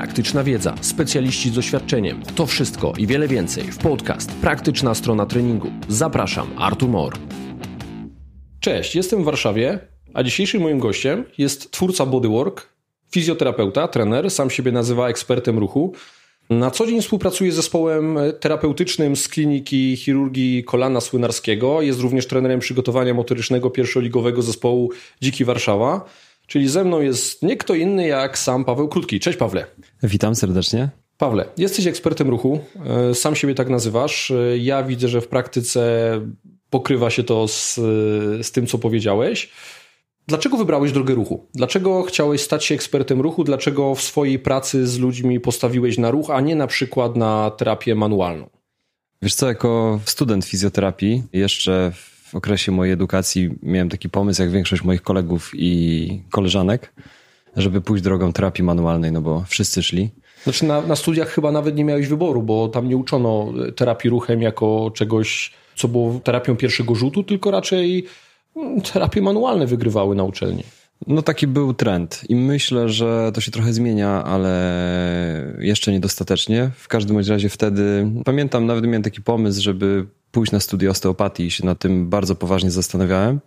praktyczna wiedza, specjaliści z doświadczeniem. To wszystko i wiele więcej w podcast Praktyczna strona treningu. Zapraszam, Artur Mor. Cześć, jestem w Warszawie, a dzisiejszym moim gościem jest twórca Bodywork, fizjoterapeuta, trener, sam siebie nazywa ekspertem ruchu. Na co dzień współpracuje z zespołem terapeutycznym z kliniki chirurgii kolana słynarskiego. Jest również trenerem przygotowania motorycznego pierwszoligowego zespołu Dziki Warszawa. Czyli ze mną jest nie kto inny jak sam Paweł Krótki. Cześć Pawle. Witam serdecznie. Pawle, jesteś ekspertem ruchu, e, sam siebie tak nazywasz. E, ja widzę, że w praktyce pokrywa się to z, z tym, co powiedziałeś. Dlaczego wybrałeś drogę ruchu? Dlaczego chciałeś stać się ekspertem ruchu? Dlaczego w swojej pracy z ludźmi postawiłeś na ruch, a nie na przykład na terapię manualną? Wiesz co, jako student fizjoterapii jeszcze w okresie mojej edukacji miałem taki pomysł, jak większość moich kolegów i koleżanek, żeby pójść drogą terapii manualnej, no bo wszyscy szli. Znaczy na, na studiach chyba nawet nie miałeś wyboru, bo tam nie uczono terapii ruchem jako czegoś, co było terapią pierwszego rzutu, tylko raczej mm, terapie manualne wygrywały na uczelni. No taki był trend i myślę, że to się trochę zmienia, ale jeszcze niedostatecznie. W każdym razie wtedy, pamiętam, nawet miałem taki pomysł, żeby pójść na studia osteopatii i się nad tym bardzo poważnie zastanawiałem.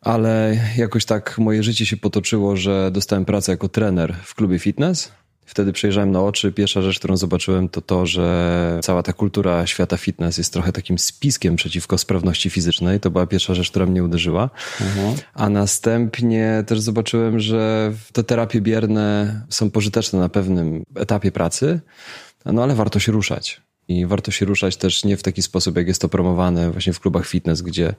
Ale jakoś tak moje życie się potoczyło, że dostałem pracę jako trener w klubie fitness. Wtedy przejrzałem na oczy. Pierwsza rzecz, którą zobaczyłem, to to, że cała ta kultura świata fitness jest trochę takim spiskiem przeciwko sprawności fizycznej. To była pierwsza rzecz, która mnie uderzyła. Mhm. A następnie też zobaczyłem, że te terapie bierne są pożyteczne na pewnym etapie pracy, no ale warto się ruszać. I warto się ruszać też nie w taki sposób, jak jest to promowane właśnie w klubach fitness, gdzie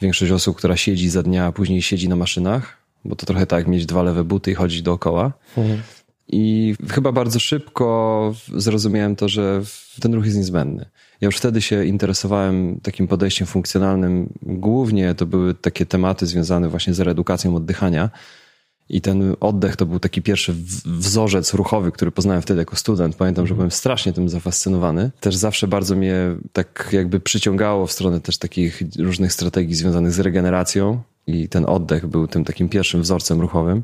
większość osób, która siedzi za dnia, a później siedzi na maszynach, bo to trochę tak mieć dwa lewe buty i chodzić dookoła. Mhm. I chyba bardzo szybko zrozumiałem to, że ten ruch jest niezbędny. Ja już wtedy się interesowałem takim podejściem funkcjonalnym. Głównie to były takie tematy związane właśnie z reedukacją oddychania. I ten oddech to był taki pierwszy wzorzec ruchowy, który poznałem wtedy jako student. Pamiętam, że mhm. byłem strasznie tym zafascynowany. Też zawsze bardzo mnie tak jakby przyciągało w stronę też takich różnych strategii związanych z regeneracją. I ten oddech był tym takim pierwszym wzorcem ruchowym.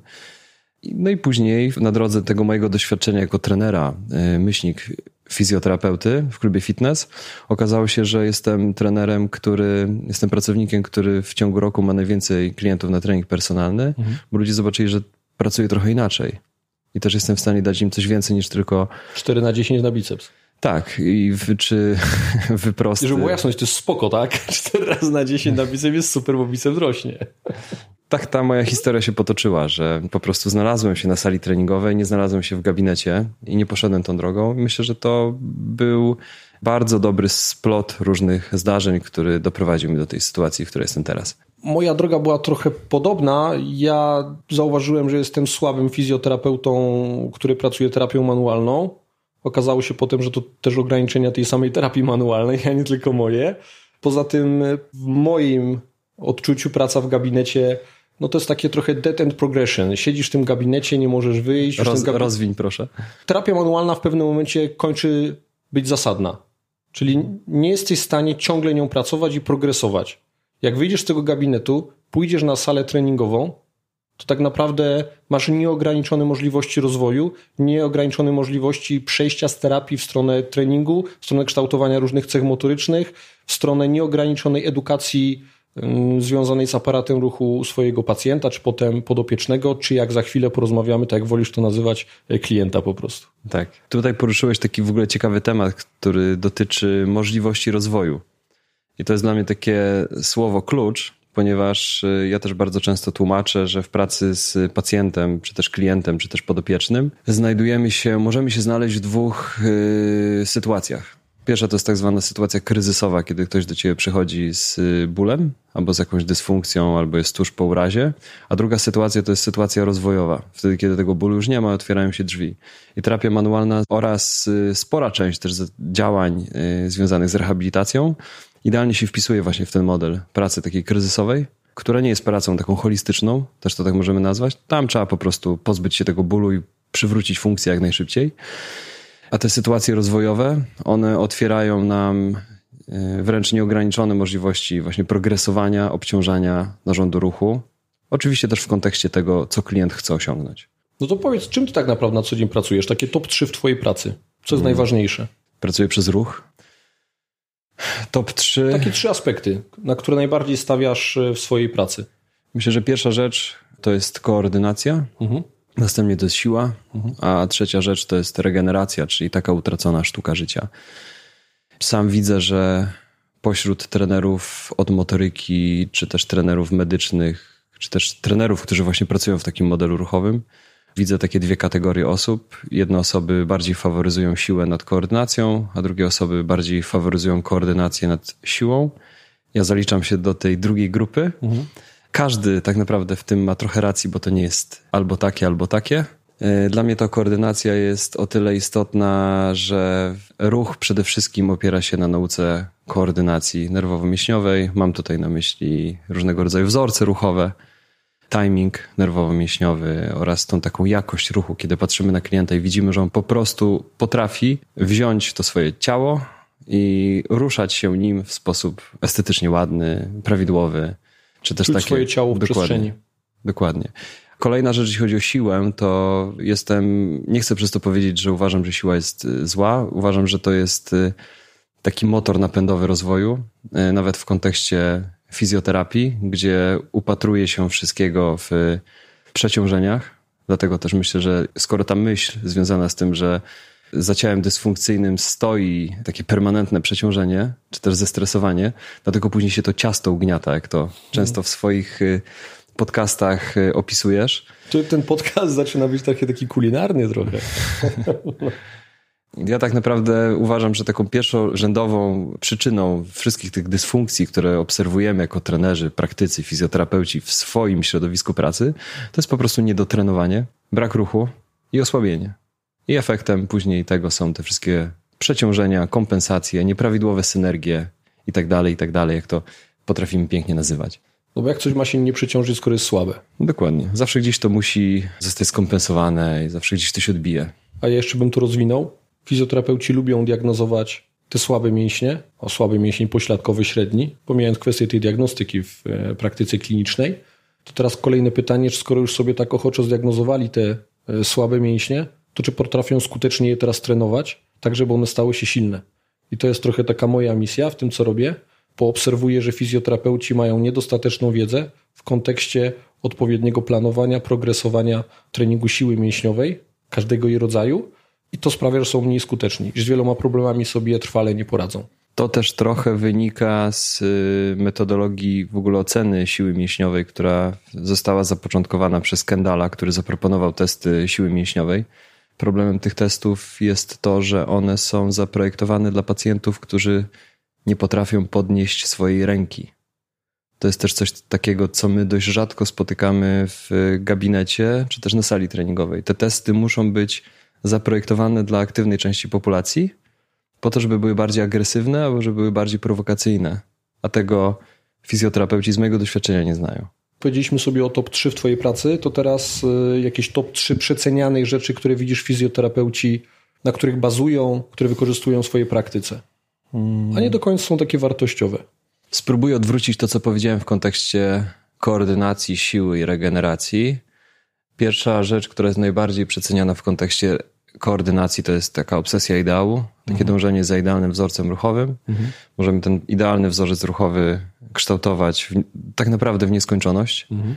No i później na drodze tego mojego doświadczenia jako trenera, y, myślnik fizjoterapeuty w klubie fitness, okazało się, że jestem trenerem, który, jestem pracownikiem, który w ciągu roku ma najwięcej klientów na trening personalny, mhm. bo ludzie zobaczyli, że pracuję trochę inaczej. I też jestem w stanie dać im coś więcej niż tylko... 4 na 10 na biceps. Tak, i w, czy wyprosty... Żeby było jasność, to jest spoko, tak? 4 razy na 10 na biceps jest super, bo biceps rośnie tak ta moja historia się potoczyła, że po prostu znalazłem się na sali treningowej, nie znalazłem się w gabinecie i nie poszedłem tą drogą. Myślę, że to był bardzo dobry splot różnych zdarzeń, który doprowadził mnie do tej sytuacji, w której jestem teraz. Moja droga była trochę podobna. Ja zauważyłem, że jestem słabym fizjoterapeutą, który pracuje terapią manualną. Okazało się potem, że to też ograniczenia tej samej terapii manualnej, a nie tylko moje. Poza tym w moim odczuciu praca w gabinecie no to jest takie trochę dead end progression. Siedzisz w tym gabinecie, nie możesz wyjść. Roz, gabi... Rozwiń proszę. Terapia manualna w pewnym momencie kończy być zasadna. Czyli nie jesteś w stanie ciągle nią pracować i progresować. Jak wyjdziesz z tego gabinetu, pójdziesz na salę treningową, to tak naprawdę masz nieograniczone możliwości rozwoju, nieograniczone możliwości przejścia z terapii w stronę treningu, w stronę kształtowania różnych cech motorycznych, w stronę nieograniczonej edukacji związanej z aparatem ruchu swojego pacjenta, czy potem podopiecznego, czy jak za chwilę porozmawiamy, tak jak wolisz to nazywać, e, klienta po prostu. Tak. Tutaj poruszyłeś taki w ogóle ciekawy temat, który dotyczy możliwości rozwoju. I to jest dla mnie takie słowo klucz, ponieważ e, ja też bardzo często tłumaczę, że w pracy z pacjentem, czy też klientem, czy też podopiecznym znajdujemy się, możemy się znaleźć w dwóch yy, sytuacjach. Pierwsza to jest tak zwana sytuacja kryzysowa, kiedy ktoś do ciebie przychodzi z y, bólem, albo z jakąś dysfunkcją, albo jest tuż po urazie. A druga sytuacja to jest sytuacja rozwojowa. Wtedy, kiedy tego bólu już nie ma, otwierają się drzwi. I terapia manualna oraz y, spora część też działań y, związanych z rehabilitacją idealnie się wpisuje właśnie w ten model pracy takiej kryzysowej, która nie jest pracą taką holistyczną, też to tak możemy nazwać. Tam trzeba po prostu pozbyć się tego bólu i przywrócić funkcję jak najszybciej. A te sytuacje rozwojowe, one otwierają nam e, wręcz nieograniczone możliwości właśnie progresowania, obciążania narządu ruchu. Oczywiście też w kontekście tego, co klient chce osiągnąć. No to powiedz, czym ty tak naprawdę na co dzień pracujesz? Takie top 3 w twojej pracy. Co jest hmm. najważniejsze? Pracuję przez ruch. Top 3. Takie trzy aspekty, na które najbardziej stawiasz e, w swojej pracy. Myślę, że pierwsza rzecz to jest koordynacja. Mhm. Następnie to jest siła, a trzecia rzecz to jest regeneracja, czyli taka utracona sztuka życia. Sam widzę, że pośród trenerów od motoryki, czy też trenerów medycznych, czy też trenerów, którzy właśnie pracują w takim modelu ruchowym, widzę takie dwie kategorie osób. Jedne osoby bardziej faworyzują siłę nad koordynacją, a drugie osoby bardziej faworyzują koordynację nad siłą. Ja zaliczam się do tej drugiej grupy. Mhm. Każdy tak naprawdę w tym ma trochę racji, bo to nie jest albo takie, albo takie. E, dla mnie ta koordynacja jest o tyle istotna, że ruch przede wszystkim opiera się na nauce koordynacji nerwowo-mięśniowej. Mam tutaj na myśli różnego rodzaju wzorce ruchowe, timing nerwowo-mięśniowy oraz tą taką jakość ruchu, kiedy patrzymy na klienta i widzimy, że on po prostu potrafi wziąć to swoje ciało i ruszać się nim w sposób estetycznie ładny, prawidłowy, czy też Czuć takie... swoje ciało w dokładnie, przestrzeni. Dokładnie. Kolejna rzecz, jeśli chodzi o siłę, to jestem, nie chcę przez to powiedzieć, że uważam, że siła jest y, zła. Uważam, że to jest y, taki motor napędowy rozwoju, y, nawet w kontekście fizjoterapii, gdzie upatruje się wszystkiego w przeciążeniach. Dlatego też myślę, że skoro ta myśl związana z tym, że za ciałem dysfunkcyjnym stoi takie permanentne przeciążenie, czy też zestresowanie, dlatego później się to ciasto ugniata, jak to często w swoich podcastach y, opisujesz. Czy ten podcast zaczyna być taki, taki kulinarny trochę? Ja tak naprawdę uważam, że taką pierwszorzędową przyczyną wszystkich tych dysfunkcji, które obserwujemy jako trenerzy, praktycy, fizjoterapeuci w swoim środowisku pracy, to jest po prostu niedotrenowanie, brak ruchu i osłabienie. I efektem później tego są te wszystkie przeciążenia, kompensacje, nieprawidłowe synergie i tak dalej, i tak dalej, jak to potrafimy pięknie nazywać. No bo jak coś ma się nie przeciążyć, skoro jest słabe. Dokładnie. Zawsze gdzieś to musi zostać skompensowane i zawsze gdzieś to się odbije. A ja jeszcze bym to rozwinął. Fizjoterapeuci lubią diagnozować te słabe mięśnie, o słaby mięsień pośladkowy średni, pomijając kwestię tej diagnostyki w e, praktyce klinicznej. To teraz kolejne pytanie, czy skoro już sobie tak ochoczo zdiagnozowali te e, słabe mięśnie, to czy potrafią skutecznie je teraz trenować, tak żeby one stały się silne. I to jest trochę taka moja misja w tym, co robię, poobserwuję, że fizjoterapeuci mają niedostateczną wiedzę w kontekście odpowiedniego planowania, progresowania treningu siły mięśniowej, każdego jej rodzaju, i to sprawia, że są mniej skuteczni, że z wieloma problemami sobie trwale nie poradzą. To też trochę wynika z y, metodologii w ogóle oceny siły mięśniowej, która została zapoczątkowana przez Kendala, który zaproponował testy siły mięśniowej. Problemem tych testów jest to, że one są zaprojektowane dla pacjentów, którzy nie potrafią podnieść swojej ręki. To jest też coś takiego, co my dość rzadko spotykamy w gabinecie czy też na sali treningowej. Te testy muszą być zaprojektowane dla aktywnej części populacji, po to, żeby były bardziej agresywne albo żeby były bardziej prowokacyjne. A tego fizjoterapeuci z mojego doświadczenia nie znają. Powiedzieliśmy sobie o top 3 w Twojej pracy, to teraz y, jakieś top 3 przecenianych rzeczy, które widzisz fizjoterapeuci, na których bazują, które wykorzystują w swojej praktyce a nie do końca są takie wartościowe. Spróbuję odwrócić to, co powiedziałem w kontekście koordynacji siły i regeneracji. Pierwsza rzecz, która jest najbardziej przeceniana w kontekście koordynacji, to jest taka obsesja ideału, takie mhm. dążenie za idealnym wzorcem ruchowym. Mhm. Możemy ten idealny wzorzec ruchowy kształtować w, tak naprawdę w nieskończoność. Mhm.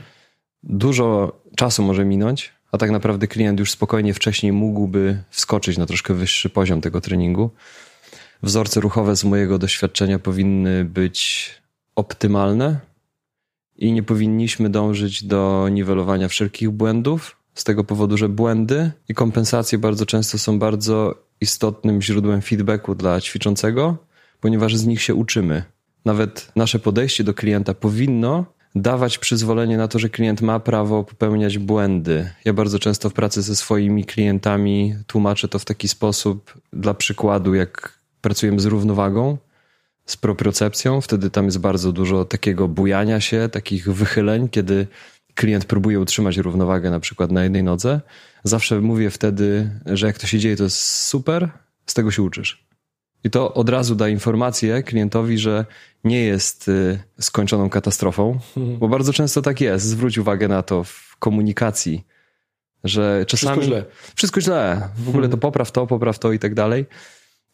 Dużo czasu może minąć, a tak naprawdę klient już spokojnie wcześniej mógłby wskoczyć na troszkę wyższy poziom tego treningu wzorce ruchowe z mojego doświadczenia powinny być optymalne i nie powinniśmy dążyć do niwelowania wszelkich błędów, z tego powodu, że błędy i kompensacje bardzo często są bardzo istotnym źródłem feedbacku dla ćwiczącego, ponieważ z nich się uczymy. Nawet nasze podejście do klienta powinno dawać przyzwolenie na to, że klient ma prawo popełniać błędy. Ja bardzo często w pracy ze swoimi klientami tłumaczę to w taki sposób, dla przykładu, jak pracujemy z równowagą, z propriocepcją, wtedy tam jest bardzo dużo takiego bujania się, takich wychyleń, kiedy klient próbuje utrzymać równowagę na przykład na jednej nodze. Zawsze mówię wtedy, że jak to się dzieje, to jest super, z tego się uczysz. I to od razu da informację klientowi, że nie jest y, skończoną katastrofą, bo bardzo często tak jest. Zwróć uwagę na to w komunikacji że czasami... Wszystko źle. Wszystko źle. W ogóle to popraw to, popraw to i tak dalej.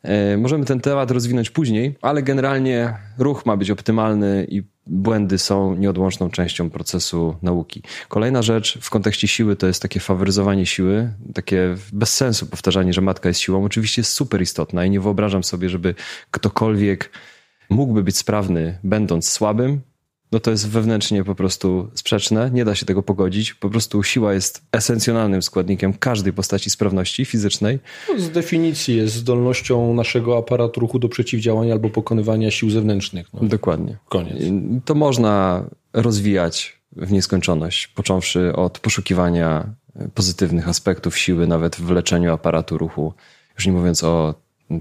E, możemy ten temat rozwinąć później, ale generalnie ruch ma być optymalny i błędy są nieodłączną częścią procesu nauki. Kolejna rzecz w kontekście siły to jest takie faworyzowanie siły, takie bez sensu powtarzanie, że matka jest siłą. Oczywiście jest super istotna i nie wyobrażam sobie, żeby ktokolwiek mógłby być sprawny, będąc słabym, no to jest wewnętrznie po prostu sprzeczne, nie da się tego pogodzić. Po prostu siła jest esencjonalnym składnikiem każdej postaci sprawności fizycznej. No, z definicji jest zdolnością naszego aparatu ruchu do przeciwdziałania albo pokonywania sił zewnętrznych. No. Dokładnie. Koniec. To można rozwijać w nieskończoność, począwszy od poszukiwania pozytywnych aspektów siły, nawet w leczeniu aparatu ruchu, już nie mówiąc o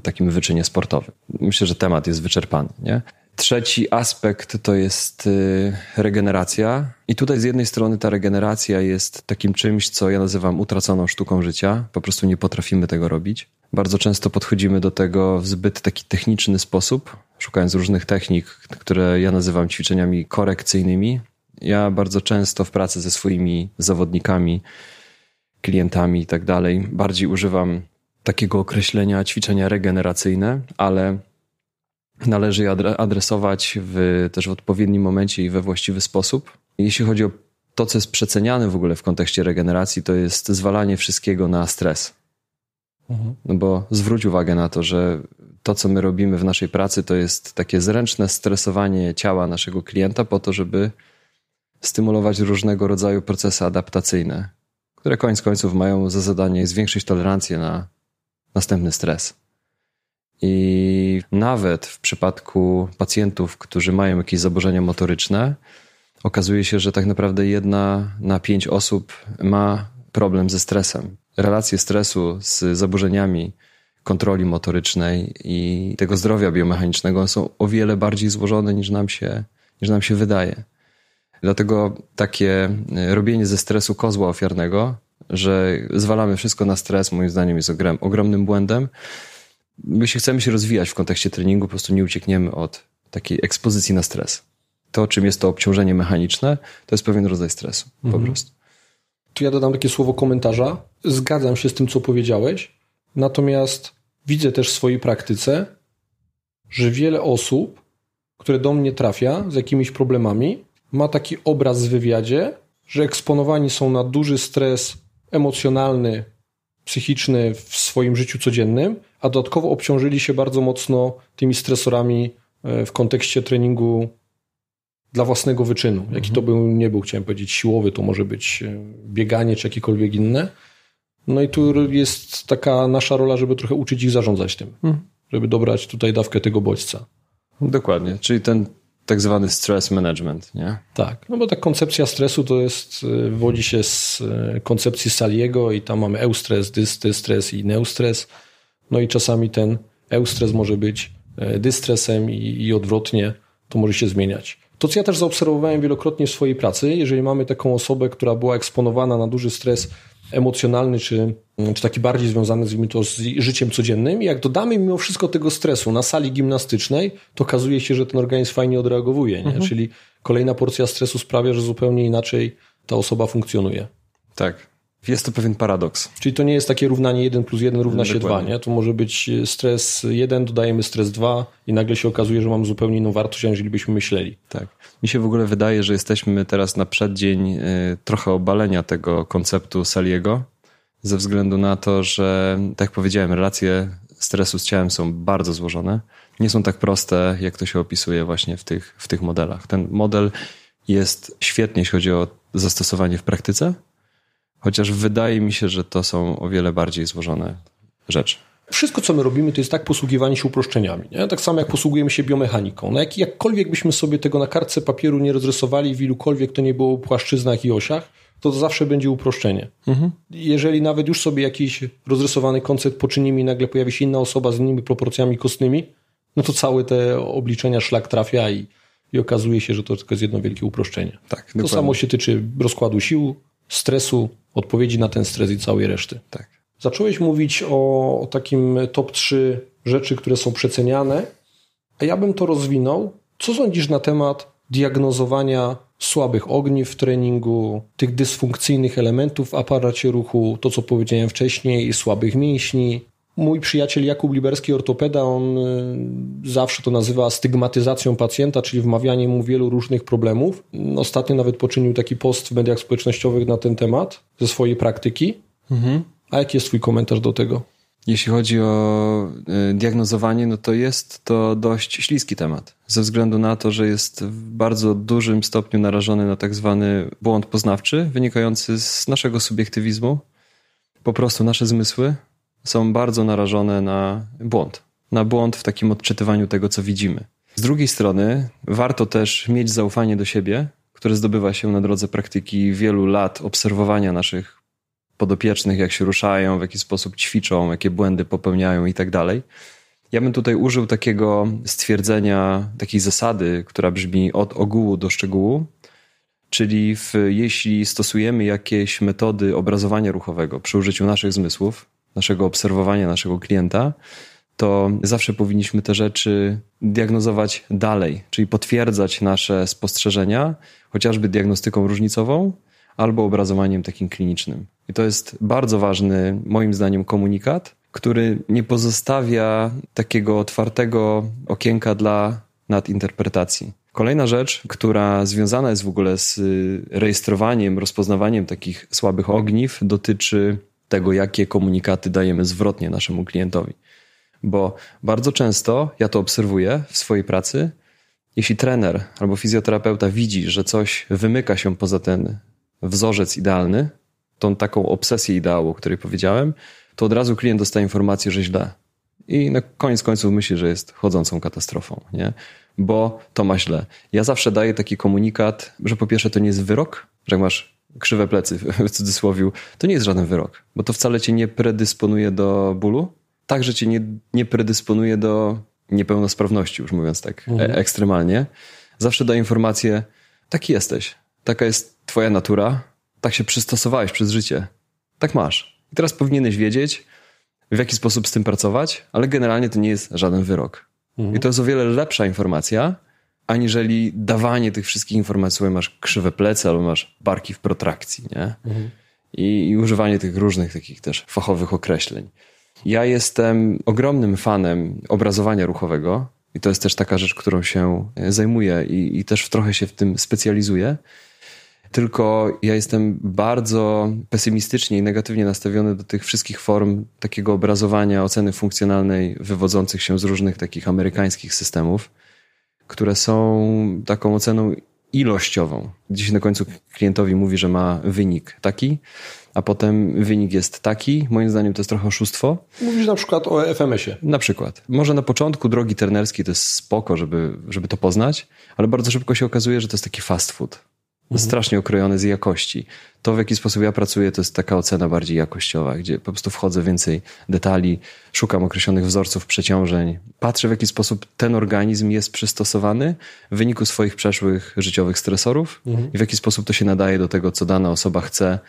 takim wyczynie sportowym. Myślę, że temat jest wyczerpany. Nie? Trzeci aspekt to jest y, regeneracja. I tutaj z jednej strony ta regeneracja jest takim czymś, co ja nazywam utraconą sztuką życia. Po prostu nie potrafimy tego robić. Bardzo często podchodzimy do tego w zbyt taki techniczny sposób, szukając różnych technik, które ja nazywam ćwiczeniami korekcyjnymi. Ja bardzo często w pracy ze swoimi zawodnikami, klientami i tak dalej, bardziej używam takiego określenia ćwiczenia regeneracyjne, ale należy je adresować w, też w odpowiednim momencie i we właściwy sposób. Jeśli chodzi o to, co jest przeceniane w ogóle w kontekście regeneracji, to jest zwalanie wszystkiego na stres. Mhm. No bo zwróć uwagę na to, że to, co my robimy w naszej pracy, to jest takie zręczne stresowanie ciała naszego klienta po to, żeby stymulować różnego rodzaju procesy adaptacyjne, które koniec końców mają za zadanie zwiększyć tolerancję na następny stres. I nawet w przypadku pacjentów, którzy mają jakieś zaburzenia motoryczne, okazuje się, że tak naprawdę jedna na pięć osób ma problem ze stresem. Relacje stresu z zaburzeniami kontroli motorycznej i tego zdrowia biomechanicznego są o wiele bardziej złożone niż nam się, niż nam się wydaje. Dlatego takie robienie ze stresu kozła ofiarnego, że zwalamy wszystko na stres, moim zdaniem jest ogromnym błędem jeśli chcemy się rozwijać w kontekście treningu, po prostu nie uciekniemy od takiej ekspozycji na stres. To, czym jest to obciążenie mechaniczne, to jest pewien rodzaj stresu mhm. po prostu. Tu ja dodam takie słowo komentarza. Zgadzam się z tym, co powiedziałeś, natomiast widzę też w swojej praktyce, że wiele osób, które do mnie trafia z jakimiś problemami, ma taki obraz w wywiadzie, że eksponowani są na duży stres emocjonalny, psychiczny w swoim życiu codziennym, a dodatkowo obciążyli się bardzo mocno tymi stresorami e, w kontekście treningu dla własnego wyczynu. Jaki mhm. to był, nie był, chciałem powiedzieć, siłowy, to może być e, bieganie czy jakiekolwiek inne. No i tu jest taka nasza rola, żeby trochę uczyć ich zarządzać tym, mhm. żeby dobrać tutaj dawkę tego bodźca. Dokładnie, czyli ten tak zwany stress management, nie? Tak, no bo ta koncepcja stresu to jest, e, wywodzi się z koncepcji Saliego i tam mamy eustres, dystres i neustres. No i czasami ten eustres może być e, dystresem i, i odwrotnie, to może się zmieniać. To, co ja też zaobserwowałem wielokrotnie w swojej pracy, jeżeli mamy taką osobę, która była eksponowana na duży stres emocjonalny, czy, czy taki bardziej związany z, to z życiem codziennym, i jak dodamy mimo wszystko tego stresu na sali gimnastycznej, to okazuje się, że ten organizm fajnie odreagowuje. Nie? Mhm. Czyli kolejna porcja stresu sprawia, że zupełnie inaczej ta osoba funkcjonuje. Tak. Jest to pewien paradoks. Czyli to nie jest takie równanie 1 plus 1 równa się 2, nie? To może być stres 1, dodajemy stres 2 i nagle się okazuje, że mamy zupełnie inną wartość, aniżeli byśmy myśleli. Tak. Mi się w ogóle wydaje, że jesteśmy teraz na przeddzień y, trochę obalenia tego konceptu Saliego, ze względu na to, że, tak jak powiedziałem, relacje stresu z ciałem są bardzo złożone. Nie są tak proste, jak to się opisuje właśnie w tych, w tych modelach. Ten model jest świetny, jeśli chodzi o zastosowanie w praktyce, Chociaż wydaje mi się, że to są o wiele bardziej złożone rzeczy. Wszystko, co my robimy, to jest tak posługiwanie się uproszczeniami. Nie? Tak samo jak posługujemy się biomechaniką. No jak, jakkolwiek byśmy sobie tego na kartce papieru nie rozrysowali, w ilukolwiek to nie było płaszczyznach i osiach, to, to zawsze będzie uproszczenie. Mhm. Jeżeli nawet już sobie jakiś rozrysowany koncept poczynimy i nagle pojawi się inna osoba z innymi proporcjami kostnymi, no to całe te obliczenia szlak trafia i, i okazuje się, że to tylko jest jedno wielkie uproszczenie. Tak, to samo się tyczy rozkładu sił, stresu, odpowiedzi na ten stres i całej reszty. Tak. Zacząłeś mówić o, o takim top 3 rzeczy, które są przeceniane, a ja bym to rozwinął. Co sądzisz na temat diagnozowania słabych ogniw w treningu, tych dysfunkcyjnych elementów w aparacie ruchu, to co powiedziałem wcześniej, słabych mięśni. Mój przyjaciel Jakub Liberski, ortopeda, on y, zawsze to nazywa stygmatyzacją pacjenta, czyli wmawianiem mu wielu różnych problemów. Ostatnio nawet poczynił taki post w mediach społecznościowych na ten temat ze swojej praktyki. Mhm. A jaki jest Twój komentarz do tego? Jeśli chodzi o y, diagnozowanie, no to jest to dość śliski temat, ze względu na to, że jest w bardzo dużym stopniu narażony na tak zwany błąd poznawczy, wynikający z naszego subiektywizmu. Po prostu nasze zmysły są bardzo narażone na błąd, na błąd w takim odczytywaniu tego, co widzimy. Z drugiej strony, warto też mieć zaufanie do siebie, które zdobywa się na drodze praktyki wielu lat obserwowania naszych podopiecznych, jak się ruszają, w jaki sposób ćwiczą, jakie błędy popełniają i tak dalej. Ja bym tutaj użył takiego stwierdzenia, takiej zasady, która brzmi od ogółu do szczegółu, czyli w, jeśli stosujemy jakieś metody obrazowania ruchowego przy użyciu naszych zmysłów, naszego obserwowania naszego klienta, to zawsze powinniśmy te rzeczy diagnozować dalej, czyli potwierdzać nasze spostrzeżenia, chociażby diagnostyką różnicową albo obrazowaniem takim klinicznym. I to jest bardzo ważny, moim zdaniem, komunikat, który nie pozostawia takiego otwartego okienka dla nadinterpretacji. Kolejna rzecz, która związana jest w ogóle z rejestrowaniem, rozpoznawaniem takich słabych ogniw, dotyczy tego, jakie komunikaty dajemy zwrotnie naszemu klientowi. Bo bardzo często ja to obserwuję w swojej pracy. Jeśli trener albo fizjoterapeuta widzi, że coś wymyka się poza ten wzorzec idealny, tą taką obsesję ideału, o której powiedziałem, to od razu klient dostaje informację, że źle. I na koniec końców myśli, że jest chodzącą katastrofą, nie? Bo to ma źle. Ja zawsze daję taki komunikat, że po pierwsze to nie jest wyrok, że jak masz krzywe plecy w cudzysłowie, to nie jest żaden wyrok, bo to wcale cię nie predysponuje do bólu, także cię nie, nie predysponuje do niepełnosprawności, już mówiąc tak mhm. E, ekstremalnie. Zawsze daję informację, taki jesteś, taka jest twoja natura, tak się przystosowałeś przez życie, tak masz. I teraz powinieneś wiedzieć, w jaki sposób z tym pracować, ale generalnie to nie jest żaden wyrok. Mhm. I to jest o wiele lepsza informacja, aniżeli dawanie tych wszystkich informacji, masz krzywe plecy albo masz barki w protrakcji, nie? Mhm. I, I używanie tych różnych takich też fachowych określeń. Ja jestem ogromnym fanem obrazowania ruchowego i to jest też taka rzecz, którą się zajmuję i, i też trochę się w tym specjalizuję. Tylko ja jestem bardzo pesymistycznie i negatywnie nastawiony do tych wszystkich form takiego obrazowania oceny funkcjonalnej wywodzących się z różnych takich amerykańskich systemów które są taką oceną ilościową. Gdzieś na końcu klientowi mówi, że ma wynik taki, a potem wynik jest taki. Moim zdaniem to jest trochę oszustwo. Mówisz na przykład o FMS-ie. Na przykład. Może na początku drogi trenerskiej to jest spoko, żeby, żeby to poznać, ale bardzo szybko się okazuje, że to jest taki fast food mhm. strasznie okrojone z jakości. To, w jaki sposób ja pracuję, to jest taka ocena bardziej jakościowa, gdzie po prostu wchodzę więcej detali, szukam określonych wzorców przeciążeń, patrzę, w jaki sposób ten organizm jest przystosowany w wyniku swoich przeszłych życiowych stresorów mhm. i w jaki sposób to się nadaje do tego, co dana osoba chce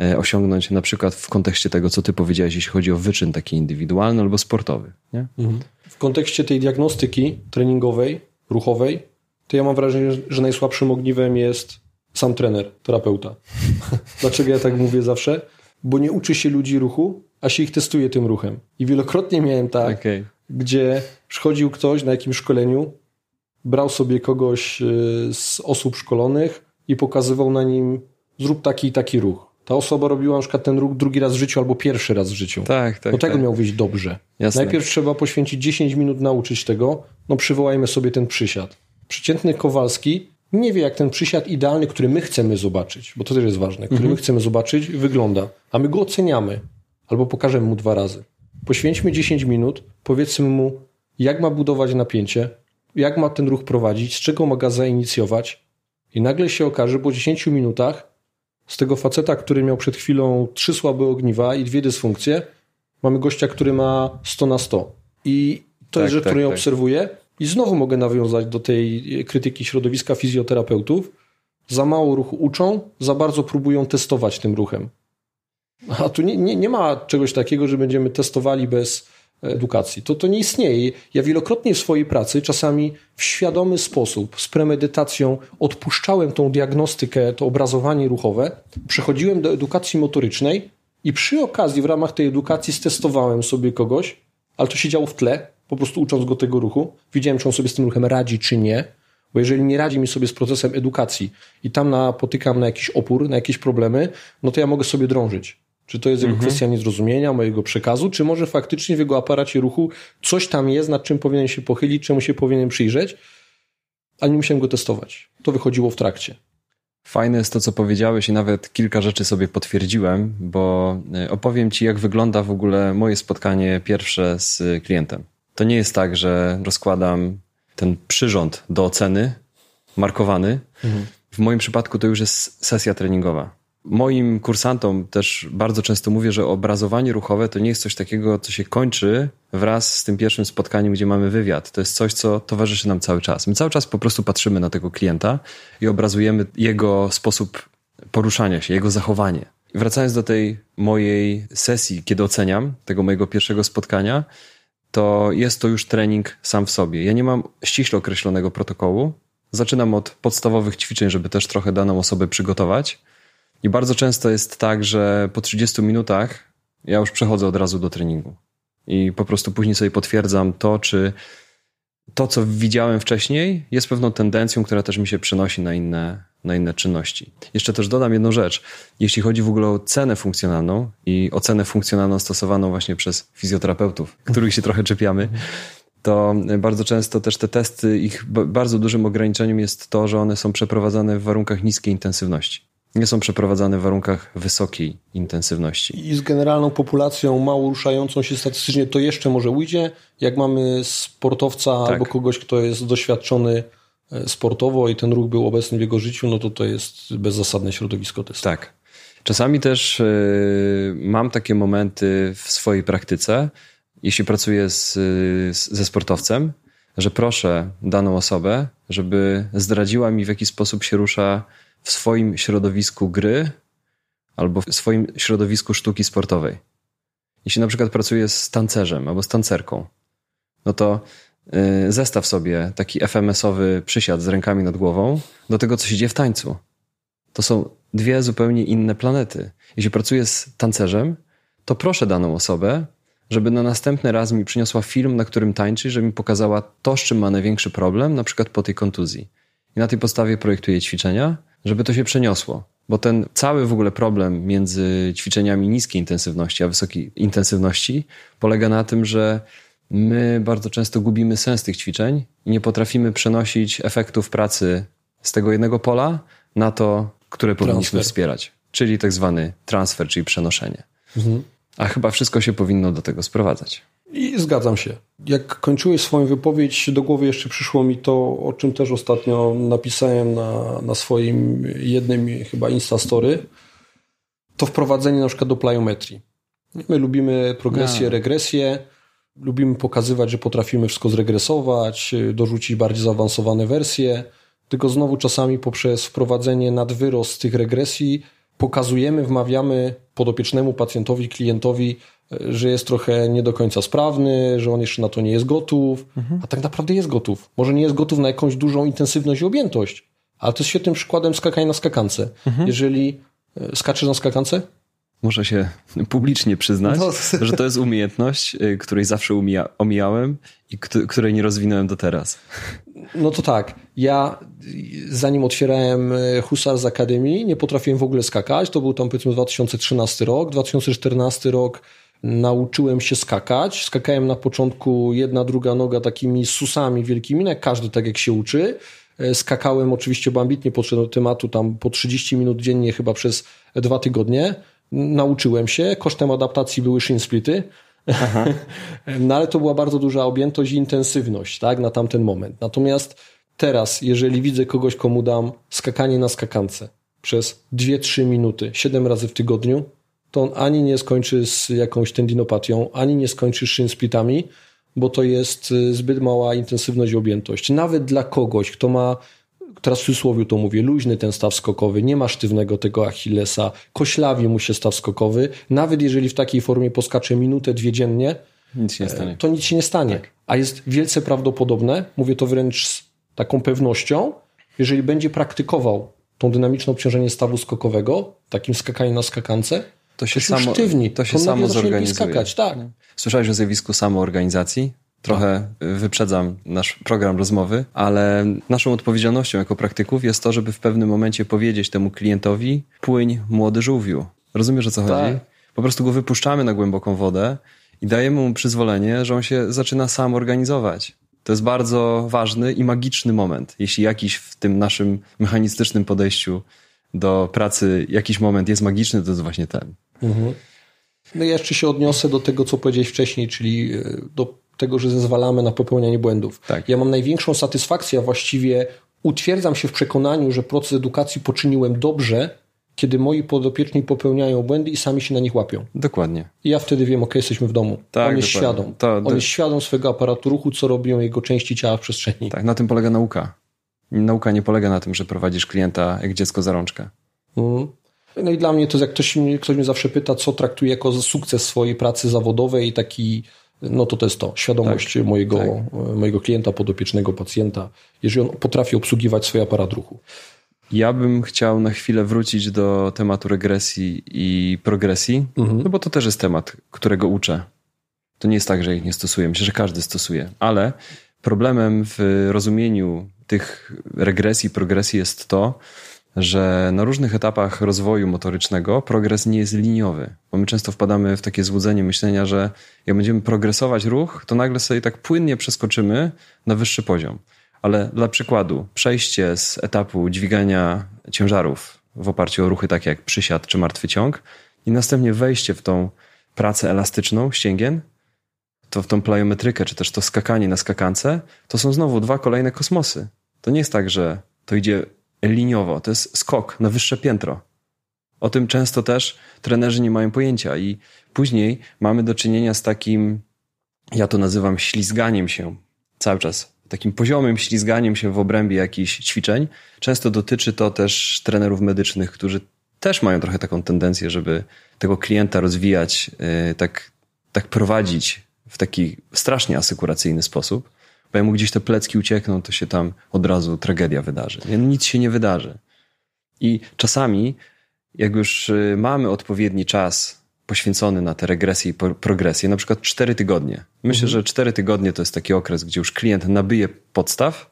e, osiągnąć, na przykład w kontekście tego, co ty powiedziałeś, jeśli chodzi o wyczyn taki indywidualny albo sportowy. Nie? Mhm. W kontekście tej diagnostyki treningowej, ruchowej, to ja mam wrażenie, że najsłabszym ogniwem jest sam trener, terapeuta. Dlaczego ja tak mówię zawsze? Bo nie uczy się ludzi ruchu, a się ich testuje tym ruchem. I wielokrotnie miałem tak, okay. gdzie przychodził ktoś na jakimś szkoleniu, brał sobie kogoś y, z osób szkolonych i pokazywał na nim zrób taki i taki ruch. Ta osoba robiła na przykład ten ruch drugi raz w życiu albo pierwszy raz w życiu. Tak, tak. Do tego tak. miał wyjść dobrze. Jasne. Najpierw trzeba poświęcić 10 minut nauczyć tego. No przywołajmy sobie ten przysiad. Przeciętny Kowalski nie wie, jak ten przysiad idealny, który my chcemy zobaczyć, bo to też jest ważne, który mhm. my chcemy zobaczyć, wygląda, a my go oceniamy albo pokażemy mu dwa razy. Poświęćmy 10 minut, powiedzmy mu, jak ma budować napięcie, jak ma ten ruch prowadzić, z czego ma go zainicjować, i nagle się okaże po 10 minutach z tego faceta, który miał przed chwilą trzy słabe ogniwa i dwie dysfunkcje, mamy gościa, który ma 100 na 100. I to tak, jest rzecz, tak, którą ja tak. obserwuję i znowu mogę nawiązać do tej krytyki środowiska fizjoterapeutów. Za mało ruchu uczą, za bardzo próbują testować tym ruchem. A tu nie, nie, nie ma czegoś takiego, że będziemy testowali bez edukacji. To, to nie istnieje. Ja wielokrotnie w swojej pracy, czasami w świadomy sposób, z premedytacją, odpuszczałem tą diagnostykę, to obrazowanie ruchowe, przechodziłem do edukacji motorycznej i przy okazji w ramach tej edukacji stestowałem sobie kogoś, ale to się działo w tle, po prostu ucząc go tego ruchu. Widziałem, czy on sobie z tym ruchem radzi, czy nie. Bo jeżeli nie radzi mi sobie z procesem edukacji i tam napotykam na jakiś opór, na jakieś problemy, no to ja mogę sobie drążyć. Czy to jest jego mhm. kwestia niezrozumienia, mojego przekazu, czy może faktycznie w jego aparacie ruchu coś tam jest, nad czym powinien się pochylić, czemu się powinien przyjrzeć, ale nie musiałem go testować. To wychodziło w trakcie. Fajne jest to, co powiedziałeś, i nawet kilka rzeczy sobie potwierdziłem, bo e, opowiem Ci, jak wygląda w ogóle moje spotkanie pierwsze z klientem. To nie jest tak, że rozkładam ten przyrząd do oceny, markowany. Mhm. W moim przypadku to już jest sesja treningowa. Moim kursantom też bardzo często mówię, że obrazowanie ruchowe to nie jest coś takiego, co się kończy wraz z tym pierwszym spotkaniem, gdzie mamy wywiad. To jest coś, co towarzyszy nam cały czas. My cały czas po prostu patrzymy na tego klienta i obrazujemy jego sposób poruszania się, jego zachowanie. Wracając do tej mojej sesji, kiedy oceniam tego mojego pierwszego spotkania, to jest to już trening sam w sobie. Ja nie mam ściśle określonego protokołu. Zaczynam od podstawowych ćwiczeń, żeby też trochę daną osobę przygotować i bardzo często jest tak, że po 30 minutach ja już przechodzę od razu do treningu. I po prostu później sobie potwierdzam to, czy to, co widziałem wcześniej, jest pewną tendencją, która też mi się przenosi na inne, na inne czynności. Jeszcze też dodam jedną rzecz. Jeśli chodzi w ogóle o cenę funkcjonalną i ocenę funkcjonalną stosowaną właśnie przez fizjoterapeutów, których się trochę czepiamy, to bardzo często też te testy, ich bardzo dużym ograniczeniem jest to, że one są przeprowadzane w warunkach niskiej intensywności nie są przeprowadzane w warunkach wysokiej intensywności. I z generalną populacją mało ruszającą się statystycznie to jeszcze może ujdzie. Jak mamy sportowca tak. albo kogoś, kto jest doświadczony sportowo i ten ruch był obecny w jego życiu, no to to jest bezzasadne środowisko testu. Tak. Czasami też yy, mam takie momenty w swojej praktyce, jeśli pracuję z, ze sportowcem, że proszę daną osobę, żeby zdradziła mi, w jaki sposób się rusza w swoim środowisku gry albo w swoim środowisku sztuki sportowej. Jeśli na przykład pracuję z tancerzem albo z tancerką, no to y, zestaw sobie taki FMS-owy przysiad z rękami nad głową do tego, co się dzieje w tańcu. To są dwie zupełnie inne planety. Jeśli pracuję z tancerzem, to proszę daną osobę, żeby na następny raz mi przyniosła film, na którym tańczy, żeby mi pokazała to, z czym ma największy problem, na przykład po tej kontuzji. I na tej podstawie projektuję ćwiczenia, żeby to się przeniosło. Bo ten cały w ogóle problem między ćwiczeniami niskiej intensywności a wysokiej intensywności polega na tym, że my bardzo często gubimy sens tych ćwiczeń i nie potrafimy przenosić efektów pracy z tego jednego pola na to, które powinniśmy transfer. wspierać. Czyli tak zwany transfer, czyli przenoszenie. Mhm. A chyba wszystko się powinno do tego sprowadzać. I zgadzam się. Jak kończyłeś swoją wypowiedź, do głowy jeszcze przyszło mi to, o czym też ostatnio napisałem na, na swoim jednym chyba Instastory. To wprowadzenie na przykład do plyometrii. My lubimy progresję, no. regresję. Lubimy pokazywać, że potrafimy wszystko zregresować, dorzucić bardziej zaawansowane wersje. Tylko znowu czasami poprzez wprowadzenie nadwyrost tych regresji pokazujemy, wmawiamy podopiecznemu pacjentowi, klientowi, że jest trochę nie do końca sprawny, że on jeszcze na to nie jest gotów, mhm. a tak naprawdę jest gotów. Może nie jest gotów na jakąś dużą intensywność i objętość, ale to jest świetnym przykładem skakania na skakance. Mhm. Jeżeli e, skaczesz na skakance? Muszę się publicznie przyznać, no. że to jest umiejętność, e, której zawsze umija, omijałem i której nie rozwinąłem do teraz. No to tak. Ja zanim otwierałem e, Husars Academy, nie potrafiłem w ogóle skakać. To był tam powiedzmy 2013 rok. 2014 rok nauczyłem się skakać. Skakałem na początku jedna, druga noga takimi susami wielkimi, no jak każdy tak jak się uczy. E, skakałem oczywiście, bo ambitnie podszedłem do tematu tam po 30 minut dziennie chyba przez dwa tygodnie. Nauczyłem się. Kosztem adaptacji były shin splity. no ale to była bardzo duża objętość i intensywność tak, na tamten moment. Natomiast teraz, jeżeli widzę kogoś, komu dam skakanie na skakance przez 2-3 minuty, 7 razy w tygodniu, to on ani nie skończy z jakąś tendinopatią, ani nie skończy z shin splitami, bo to jest y, zbyt mała intensywność i objętość. Nawet dla kogoś, kto ma, teraz w cudzysłowie to mówię, luźny ten staw skokowy, nie ma sztywnego tego Achillesa, koślawi mu się staw skokowy, nawet jeżeli w takiej formie poskacze minutę, dwie dziennie, nic stanie. to nic się nie stanie. Tak. A jest wielce prawdopodobne, mówię to wręcz z taką pewnością, jeżeli będzie praktykował tą dynamiczne obciążenie stawu skokowego, takim skakanie na skakance, to się, to się samo, sztywni, to się to samo zorganizuje. Skakać, tak. Słyszałeś o zjawisku samoorganizacji? Trochę wyprzedzam nasz program rozmowy, ale naszą odpowiedzialnością jako praktyków jest to, żeby w pewnym momencie powiedzieć temu klientowi płyń młody żółwiu. Rozumiesz o co tak. chodzi? Po prostu go wypuszczamy na głęboką wodę i dajemy mu przyzwolenie, że on się zaczyna sam organizować. To jest bardzo ważny i magiczny moment. Jeśli jakiś w tym naszym mechanistycznym podejściu do pracy jakiś moment jest magiczny, to jest właśnie ten. Mhm. No ja jeszcze się odniosę do tego, co powiedziałeś wcześniej, czyli e, do tego, że zezwalamy na popełnianie błędów. Tak. Ja mam największą satysfakcję, a właściwie utwierdzam się w przekonaniu, że proces edukacji poczyniłem dobrze, kiedy moi podopieczni popełniają błędy i sami się na nich łapią. Dokładnie. I ja wtedy wiem, ok, jesteśmy w domu. Tak, On jest dokładnie. świadom. To, On jest świadom swojego aparatu ruchu, co robią jego części ciała w przestrzeni. Tak, na tym polega nauka. Nauka nie polega na tym, że prowadzisz klienta jak dziecko za rączkę. Mm. No i dla mnie to jest, jak ktoś, ktoś mnie zawsze pyta, co traktuję jako sukces swojej pracy zawodowej i taki no to to jest to, świadomość tak, mojego, tak. mojego klienta, podopiecznego pacjenta, jeżeli on potrafi obsługiwać swój aparat ruchu. Ja bym chciał na chwilę wrócić do tematu regresji i progresji, mhm. no bo to też jest temat, którego uczę. To nie jest tak, że ich nie stosuję. Myślę, że każdy stosuje, ale problemem w rozumieniu tych regresji i progresji jest to, że na różnych etapach rozwoju motorycznego progres nie jest liniowy, bo my często wpadamy w takie złudzenie myślenia, że jak będziemy progresować ruch, to nagle sobie tak płynnie przeskoczymy na wyższy poziom. Ale dla przykładu, przejście z etapu dźwigania ciężarów w oparciu o ruchy takie jak przysiad czy martwy ciąg i następnie wejście w tą pracę elastyczną ścięgien, to w tą plyometrykę, czy też to skakanie na skakance, to są znowu dwa kolejne kosmosy. To nie jest tak, że to idzie liniowo, to jest skok na wyższe piętro. O tym często też trenerzy nie mają pojęcia i później mamy do czynienia z takim, ja to nazywam ślizganiem się cały czas, takim poziomym ślizganiem się w obrębie jakichś ćwiczeń. Często dotyczy to też trenerów medycznych, którzy też mają trochę taką tendencję, żeby tego klienta rozwijać, yy, tak, tak prowadzić w taki strasznie asykuracyjny sposób bo jak mu gdzieś te plecki uciekną, to się tam od razu tragedia wydarzy. Nic się nie wydarzy. I czasami, jak już y, mamy odpowiedni czas poświęcony na te regresje i progresje, na przykład 4 tygodnie. Myślę, mhm. że 4 tygodnie to jest taki okres, gdzie już klient nabyje podstaw,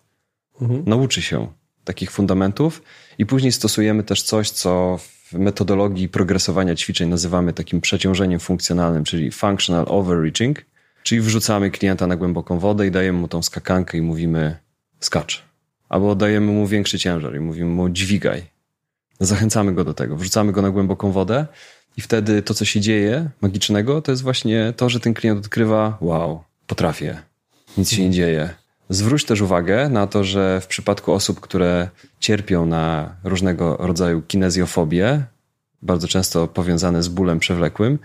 mhm. nauczy się takich fundamentów i później stosujemy też coś, co w metodologii progresowania ćwiczeń nazywamy takim przeciążeniem funkcjonalnym, czyli functional overreaching. Czyli wrzucamy klienta na głęboką wodę i dajemy mu tą skakankę i mówimy skacz. Albo dajemy mu większy ciężar i mówimy mu dźwigaj. Zachęcamy go do tego, wrzucamy go na głęboką wodę i wtedy to, co się dzieje magicznego, to jest właśnie to, że ten klient odkrywa wow, potrafię, nic się nie dzieje. Zwróć też uwagę na to, że w przypadku osób, które cierpią na różnego rodzaju kinezjofobię, bardzo często powiązane z bólem przewlekłym,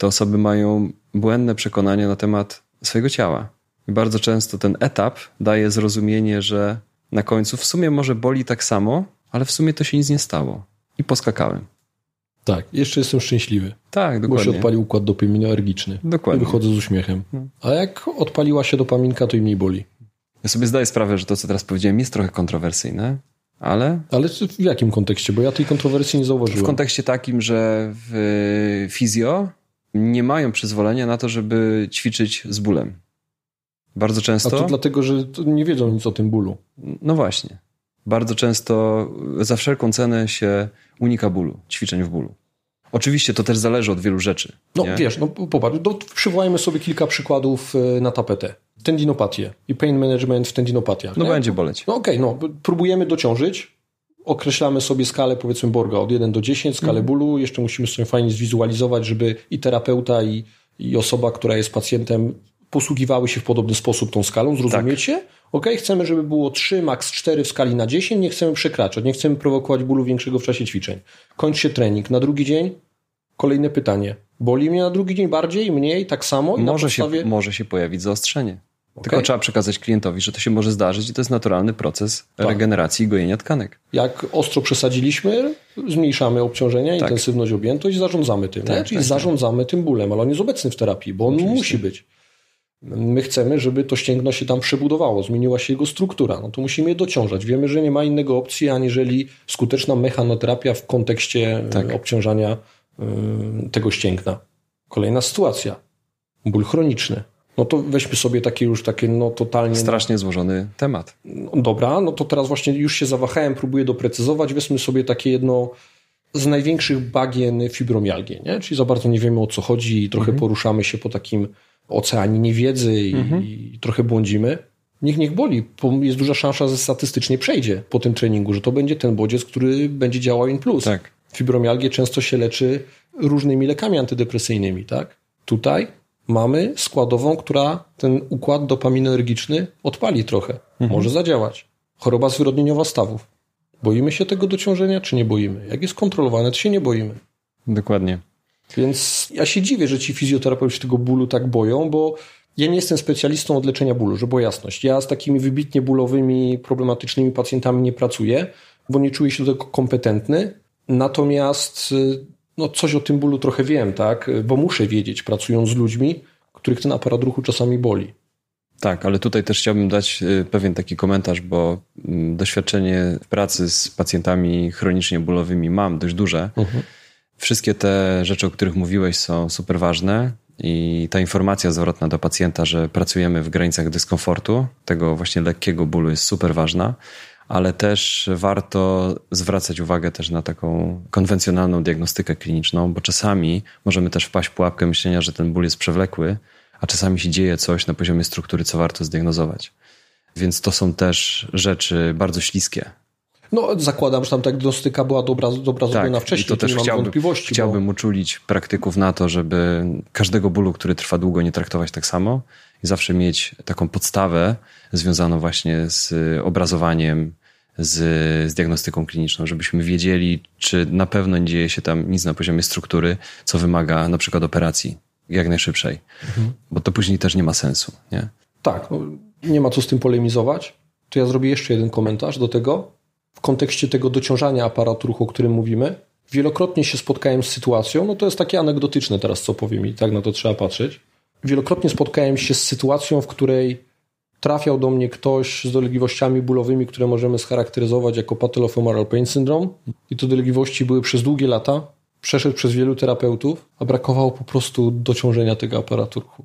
te osoby mają błędne przekonania na temat swojego ciała. I bardzo często ten etap daje zrozumienie, że na końcu w sumie może boli tak samo, ale w sumie to się nic nie stało. I poskakałem. Tak, jeszcze jestem szczęśliwy. Tak, dokładnie. Bo się odpalił układ dopaminergiczny. Dokładnie. I wychodzę z uśmiechem. No. A jak odpaliła się dopaminka, to i mniej boli. Ja sobie zdaję sprawę, że to, co teraz powiedziałem, jest trochę kontrowersyjne, ale... Ale w jakim kontekście? Bo ja tej kontrowersji nie zauważyłem. W kontekście takim, że w fizjo nie mają przyzwolenia na to, żeby ćwiczyć z bólem. Bardzo często. A to dlatego, że nie wiedzą nic o tym bólu. No właśnie. Bardzo często za wszelką cenę się unika bólu, ćwiczeń w bólu. Oczywiście to też zależy od wielu rzeczy. No nie? wiesz, no popatrz, no, przywołajmy sobie kilka przykładów e, na tapetę. Tendinopatię i pain management w tendinopatiach. No nie? będzie boleć. No okej, okay, no próbujemy dociążyć, określamy sobie skalę powiedzmy Borga od 1 do 10, skalę mhm. bólu, jeszcze musimy sobie fajnie zwizualizować, żeby i terapeuta i, i osoba, która jest pacjentem posługiwały się w podobny sposób tą skalą, zrozumiecie? Tak. Ok, chcemy, żeby było 3, max 4 w skali na 10, nie chcemy przekraczać, nie chcemy prowokować bólu większego w czasie ćwiczeń. Kończy się trening. Na drugi dzień kolejne pytanie. Boli mnie na drugi dzień bardziej, mniej, tak samo? I może, podstawie... się, może się pojawić zaostrzenie. Okay. Tylko trzeba przekazać klientowi, że to się może zdarzyć i to jest naturalny proces tak. regeneracji i gojenia tkanek. Jak ostro przesadziliśmy, zmniejszamy obciążenia, tak. intensywność, objętość i zarządzamy tym. Tak, Czyli tak, tak. zarządzamy tym bólem, ale on jest obecny w terapii, bo on Oczywiście. musi być. My chcemy, żeby to ścięgno się tam przebudowało, zmieniła się jego struktura. No to musimy je dociążać. Wiemy, że nie ma innego opcji, aniżeli skuteczna mechanoterapia w kontekście tak. obciążania tego ścięgna. Kolejna sytuacja. Ból chroniczny. No to weźmy sobie takie już takie no totalnie... Strasznie złożony temat. No, dobra, no to teraz właśnie już się zawahałem, próbuję doprecyzować. Weźmy sobie takie jedno z największych bagien fibromialgię, nie? Czyli za bardzo nie wiemy o co chodzi i trochę mhm. poruszamy się po takim oceanie niewiedzy i, mhm. i trochę błądzimy. Niech niech boli, bo jest duża szansa, że statystycznie przejdzie po tym treningu, że to będzie ten bodziec, który będzie działał in plus. Tak. Fibromialgię często się leczy różnymi lekami antydepresyjnymi, tak? Tutaj mamy składową, która ten układ dopaminergiczny odpali trochę. Mhm. Może zadziałać. Choroba zwyrodnieniowa stawów. Boimy się tego dociążenia, czy nie boimy? Jak jest kontrolowane, to się nie boimy. Dokładnie. Więc ja się dziwię, że ci fizjoterapeuci tego bólu tak boją, bo ja nie jestem specjalistą od leczenia bólu, żeby była jasność. Ja z takimi wybitnie bólowymi, problematycznymi pacjentami nie pracuję, bo nie czuję się do tego kompetentny. Natomiast no, coś o tym bólu trochę wiem, tak? Bo muszę wiedzieć, pracując z ludźmi, których ten aparat ruchu czasami boli. Tak, ale tutaj też chciałbym dać y, pewien taki komentarz, bo mm, doświadczenie pracy z pacjentami chronicznie bólowymi mam dość duże. Mhm. Wszystkie te rzeczy, o których mówiłeś, są super ważne i ta informacja zwrotna do pacjenta, że pracujemy w granicach dyskomfortu, tego właśnie lekkiego bólu jest super ważna, ale też warto zwracać uwagę też na taką konwencjonalną diagnostykę kliniczną, bo czasami możemy też wpaść w pułapkę myślenia, że ten ból jest przewlekły, a czasami się dzieje coś na poziomie struktury, co warto zdiagnozować. Więc to są też rzeczy bardzo śliskie. No, zakładam, że tam ta diagnostyka była dobra, dobra tak, zrobiona wcześniej, to też chciałbym, chciałbym bo... uczulić praktyków na to, żeby każdego bólu, który trwa długo, nie traktować tak samo i zawsze mieć taką podstawę związaną właśnie z obrazowaniem, z, z diagnostyką kliniczną, żebyśmy wiedzieli, czy na pewno nie dzieje się tam nic na poziomie struktury, co wymaga na przykład operacji jak najszybszej, mhm. bo to później też nie ma sensu. Nie? Tak, no, nie ma co z tym polemizować. To ja zrobię jeszcze jeden komentarz do tego. W kontekście tego dociążania aparatu ruchu, o którym mówimy, wielokrotnie się spotkałem z sytuacją, no to jest takie anegdotyczne teraz, co powiem i tak na to trzeba patrzeć. Wielokrotnie spotkałem się z sytuacją, w której trafiał do mnie ktoś z dolegliwościami bólowymi, które możemy scharakteryzować jako patellofemoral pain syndrome i te dolegliwości były przez długie lata, przeszedł przez wielu terapeutów, a brakowało po prostu dociążenia tego aparatu ruchu.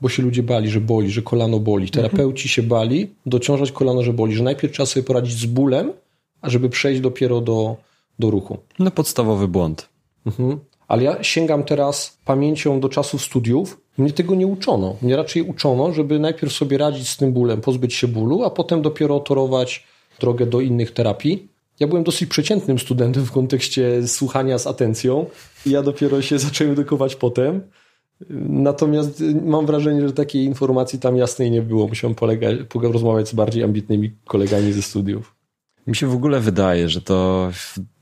Bo się ludzie bali, że boli, że kolano boli. Mhm. Terapeuci się bali dociążać kolano, że boli, że najpierw trzeba sobie poradzić z bólem, a żeby przejść dopiero do, do ruchu. No podstawowy błąd. Mhm. Ale ja sięgam teraz pamięcią do czasów studiów. Mnie tego nie uczono. Mnie raczej uczono, żeby najpierw sobie radzić z tym bólem, pozbyć się bólu, a potem dopiero torować drogę do innych terapii. Ja byłem dosyć przeciętnym studentem w kontekście słuchania z atencją. Ja dopiero się zacząłem edukować potem. Natomiast mam wrażenie, że takiej informacji tam jasnej nie było. Musiałem polegać, rozmawiać z bardziej ambitnymi kolegami ze studiów. Mi się w ogóle wydaje, że to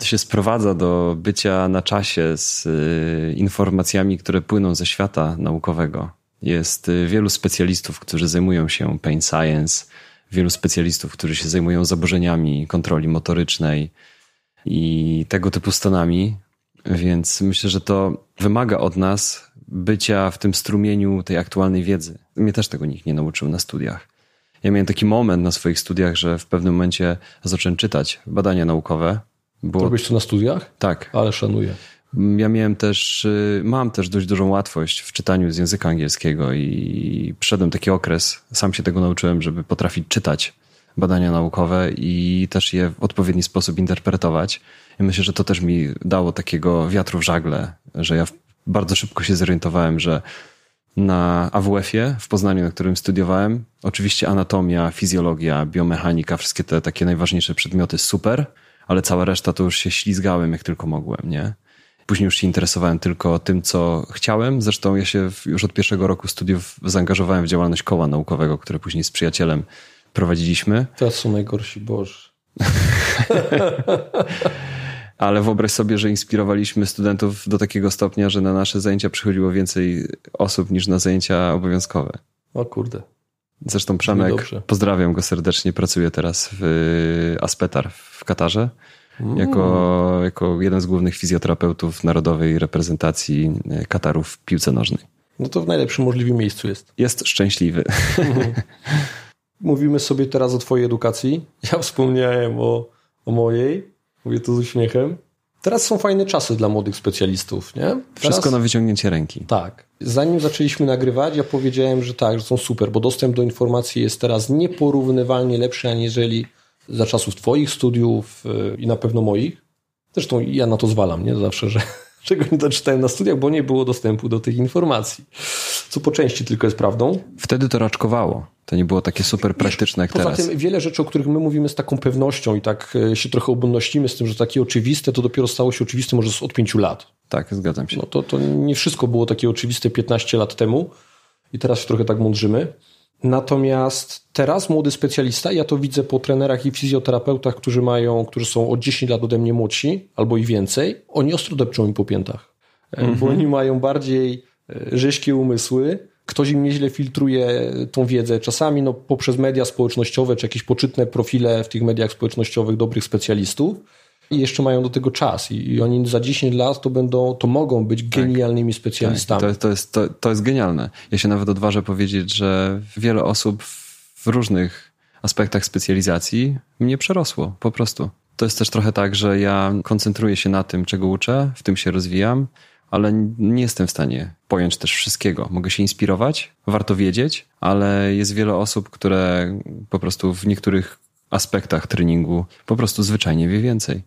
się sprowadza do bycia na czasie z y, informacjami, które płyną ze świata naukowego. Jest y, wielu specjalistów, którzy zajmują się pain science, wielu specjalistów, którzy się zajmują zaburzeniami kontroli motorycznej i tego typu stanami, więc myślę, że to wymaga od nas bycia w tym strumieniu tej aktualnej wiedzy. Mnie też tego nikt nie nauczył na studiach. Ja miałem taki moment na swoich studiach, że w pewnym momencie zacząłem czytać badania naukowe. Było... Robisz to na studiach? Tak. Ale szanuję. Ja miałem też, y, mam też dość dużą łatwość w czytaniu z języka angielskiego i przeszedłem taki okres, sam się tego nauczyłem, żeby potrafić czytać badania naukowe i też je w odpowiedni sposób interpretować. I myślę, że to też mi dało takiego wiatru w żagle, że ja bardzo szybko się zorientowałem, że na AWF-ie w Poznaniu, na którym studiowałem, oczywiście anatomia, fizjologia, biomechanika, wszystkie te takie najważniejsze przedmioty super, ale cała reszta to już się ślizgałem jak tylko mogłem, nie? Później już się interesowałem tylko tym, co chciałem. Zresztą ja się już od pierwszego roku studiów zaangażowałem w działalność koła naukowego, które później z przyjacielem prowadziliśmy. Teraz są najgorsi, boż. Ale wyobraź sobie, że inspirowaliśmy studentów do takiego stopnia, że na nasze zajęcia przychodziło więcej osób niż na zajęcia obowiązkowe. O kurde. Zresztą Przemek, pozdrawiam go serdecznie, pracuje teraz w Aspetar w Katarze jako, jako jeden z głównych fizjoterapeutów narodowej reprezentacji Kataru w piłce nożnej. No to w najlepszym możliwym miejscu jest. Jest szczęśliwy. Mówimy sobie teraz o twojej edukacji. Ja wspomniałem o, o mojej. Mówię to z uśmiechem. Teraz są fajne czasy dla młodych specjalistów, nie? Teraz, Wszystko na wyciągnięcie ręki. Tak. Zanim zaczęliśmy nagrywać, ja powiedziałem, że tak, że są super, bo dostęp do informacji jest teraz nieporównywalnie lepszy, aniżeli za czasów twoich studiów yy, i na pewno moich. Zresztą ja na to zwalam, nie? Zawsze, że czego nie doczytałem na studiach, bo nie było dostępu do tych informacji. Co po części tylko jest prawdą. Wtedy to raczkowało. To nie było takie super praktyczne jak Poza teraz. tym wiele rzeczy, o których my mówimy z taką pewnością i tak e, się trochę obnościmy z tym, że takie oczywiste, to dopiero stało się oczywiste może od pięciu lat. Tak, zgadzam się. No to, to nie wszystko było takie oczywiste 15 lat temu i teraz się trochę tak mądrzymy. Natomiast teraz młody specjalista, ja to widzę po trenerach i fizjoterapeutach, którzy mają, którzy są o 10 lat ode mnie młodsi albo i więcej, oni ostro depczą mi po piętach. Mm -hmm. Bo oni mają bardziej e, rzeźkie umysły, ktoś im nieźle filtruje tą wiedzę, czasami no, poprzez media społecznościowe, czy jakieś poczytne profile w tych mediach społecznościowych dobrych specjalistów i jeszcze mają do tego czas i, i oni za 10 lat to będą, to mogą być tak. genialnymi specjalistami. Tak, to, to, jest, to, to jest genialne. Ja się nawet odważę powiedzieć, że wiele osób w różnych aspektach specjalizacji mnie przerosło, po prostu. To jest też trochę tak, że ja koncentruję się na tym, czego uczę, w tym się rozwijam, ale nie jestem w stanie pojąć też wszystkiego. Mogę się inspirować, warto wiedzieć, ale jest wiele osób, które po prostu w niektórych aspektach treningu po prostu zwyczajnie wie więcej.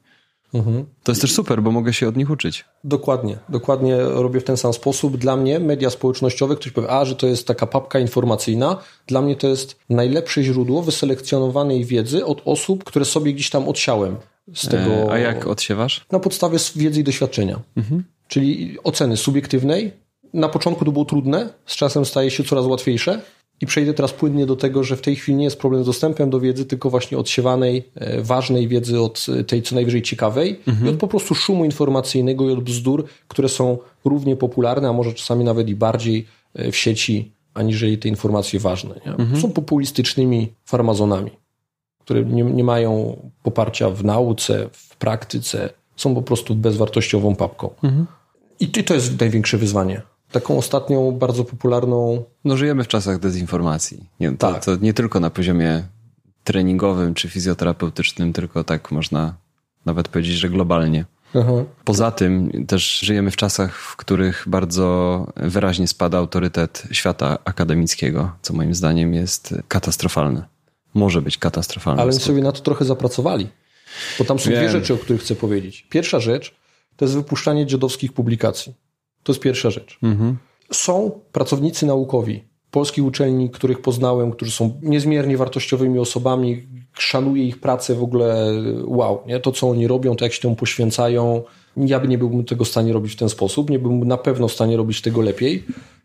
Mhm. To jest też super, bo mogę się od nich uczyć. Dokładnie, dokładnie robię w ten sam sposób. Dla mnie media społecznościowe, ktoś powie, a że to jest taka papka informacyjna, dla mnie to jest najlepsze źródło wyselekcjonowanej wiedzy od osób, które sobie gdzieś tam odsiałem z tego. E, a jak odsiewasz? Na podstawie wiedzy i doświadczenia. Mhm. Czyli oceny subiektywnej. Na początku to było trudne, z czasem staje się coraz łatwiejsze. I przejdę teraz płynnie do tego, że w tej chwili nie jest problem z dostępem do wiedzy, tylko właśnie odsiewanej, e, ważnej wiedzy od tej co najwyżej ciekawej mhm. i od po prostu szumu informacyjnego i od bzdur, które są równie popularne, a może czasami nawet i bardziej e, w sieci, aniżeli te informacje ważne. Mhm. Są populistycznymi farmazonami, które nie, nie mają poparcia w nauce, w praktyce, są po prostu bezwartościową papką. Mhm. I to jest największe wyzwanie taką ostatnią, bardzo popularną. No, żyjemy w czasach dezinformacji. Nie, to, tak. to nie tylko na poziomie treningowym czy fizjoterapeutycznym, tylko tak można nawet powiedzieć, że globalnie. Aha. Poza tym też żyjemy w czasach, w których bardzo wyraźnie spada autorytet świata akademickiego, co moim zdaniem jest katastrofalne. Może być katastrofalne. Ale oni sobie na to trochę zapracowali. Bo tam są Wiem. dwie rzeczy, o których chcę powiedzieć. Pierwsza rzecz to jest wypuszczanie dziadowskich publikacji. To jest pierwsza rzecz. Mhm. Są pracownicy naukowi polskich uczelni, których poznałem, którzy są niezmiernie wartościowymi osobami. Szanuję ich pracę w ogóle. Wow, nie? to co oni robią, to jak się temu poświęcają. Ja by nie byłbym tego w stanie robić w ten sposób. Nie byłbym na pewno w stanie robić tego lepiej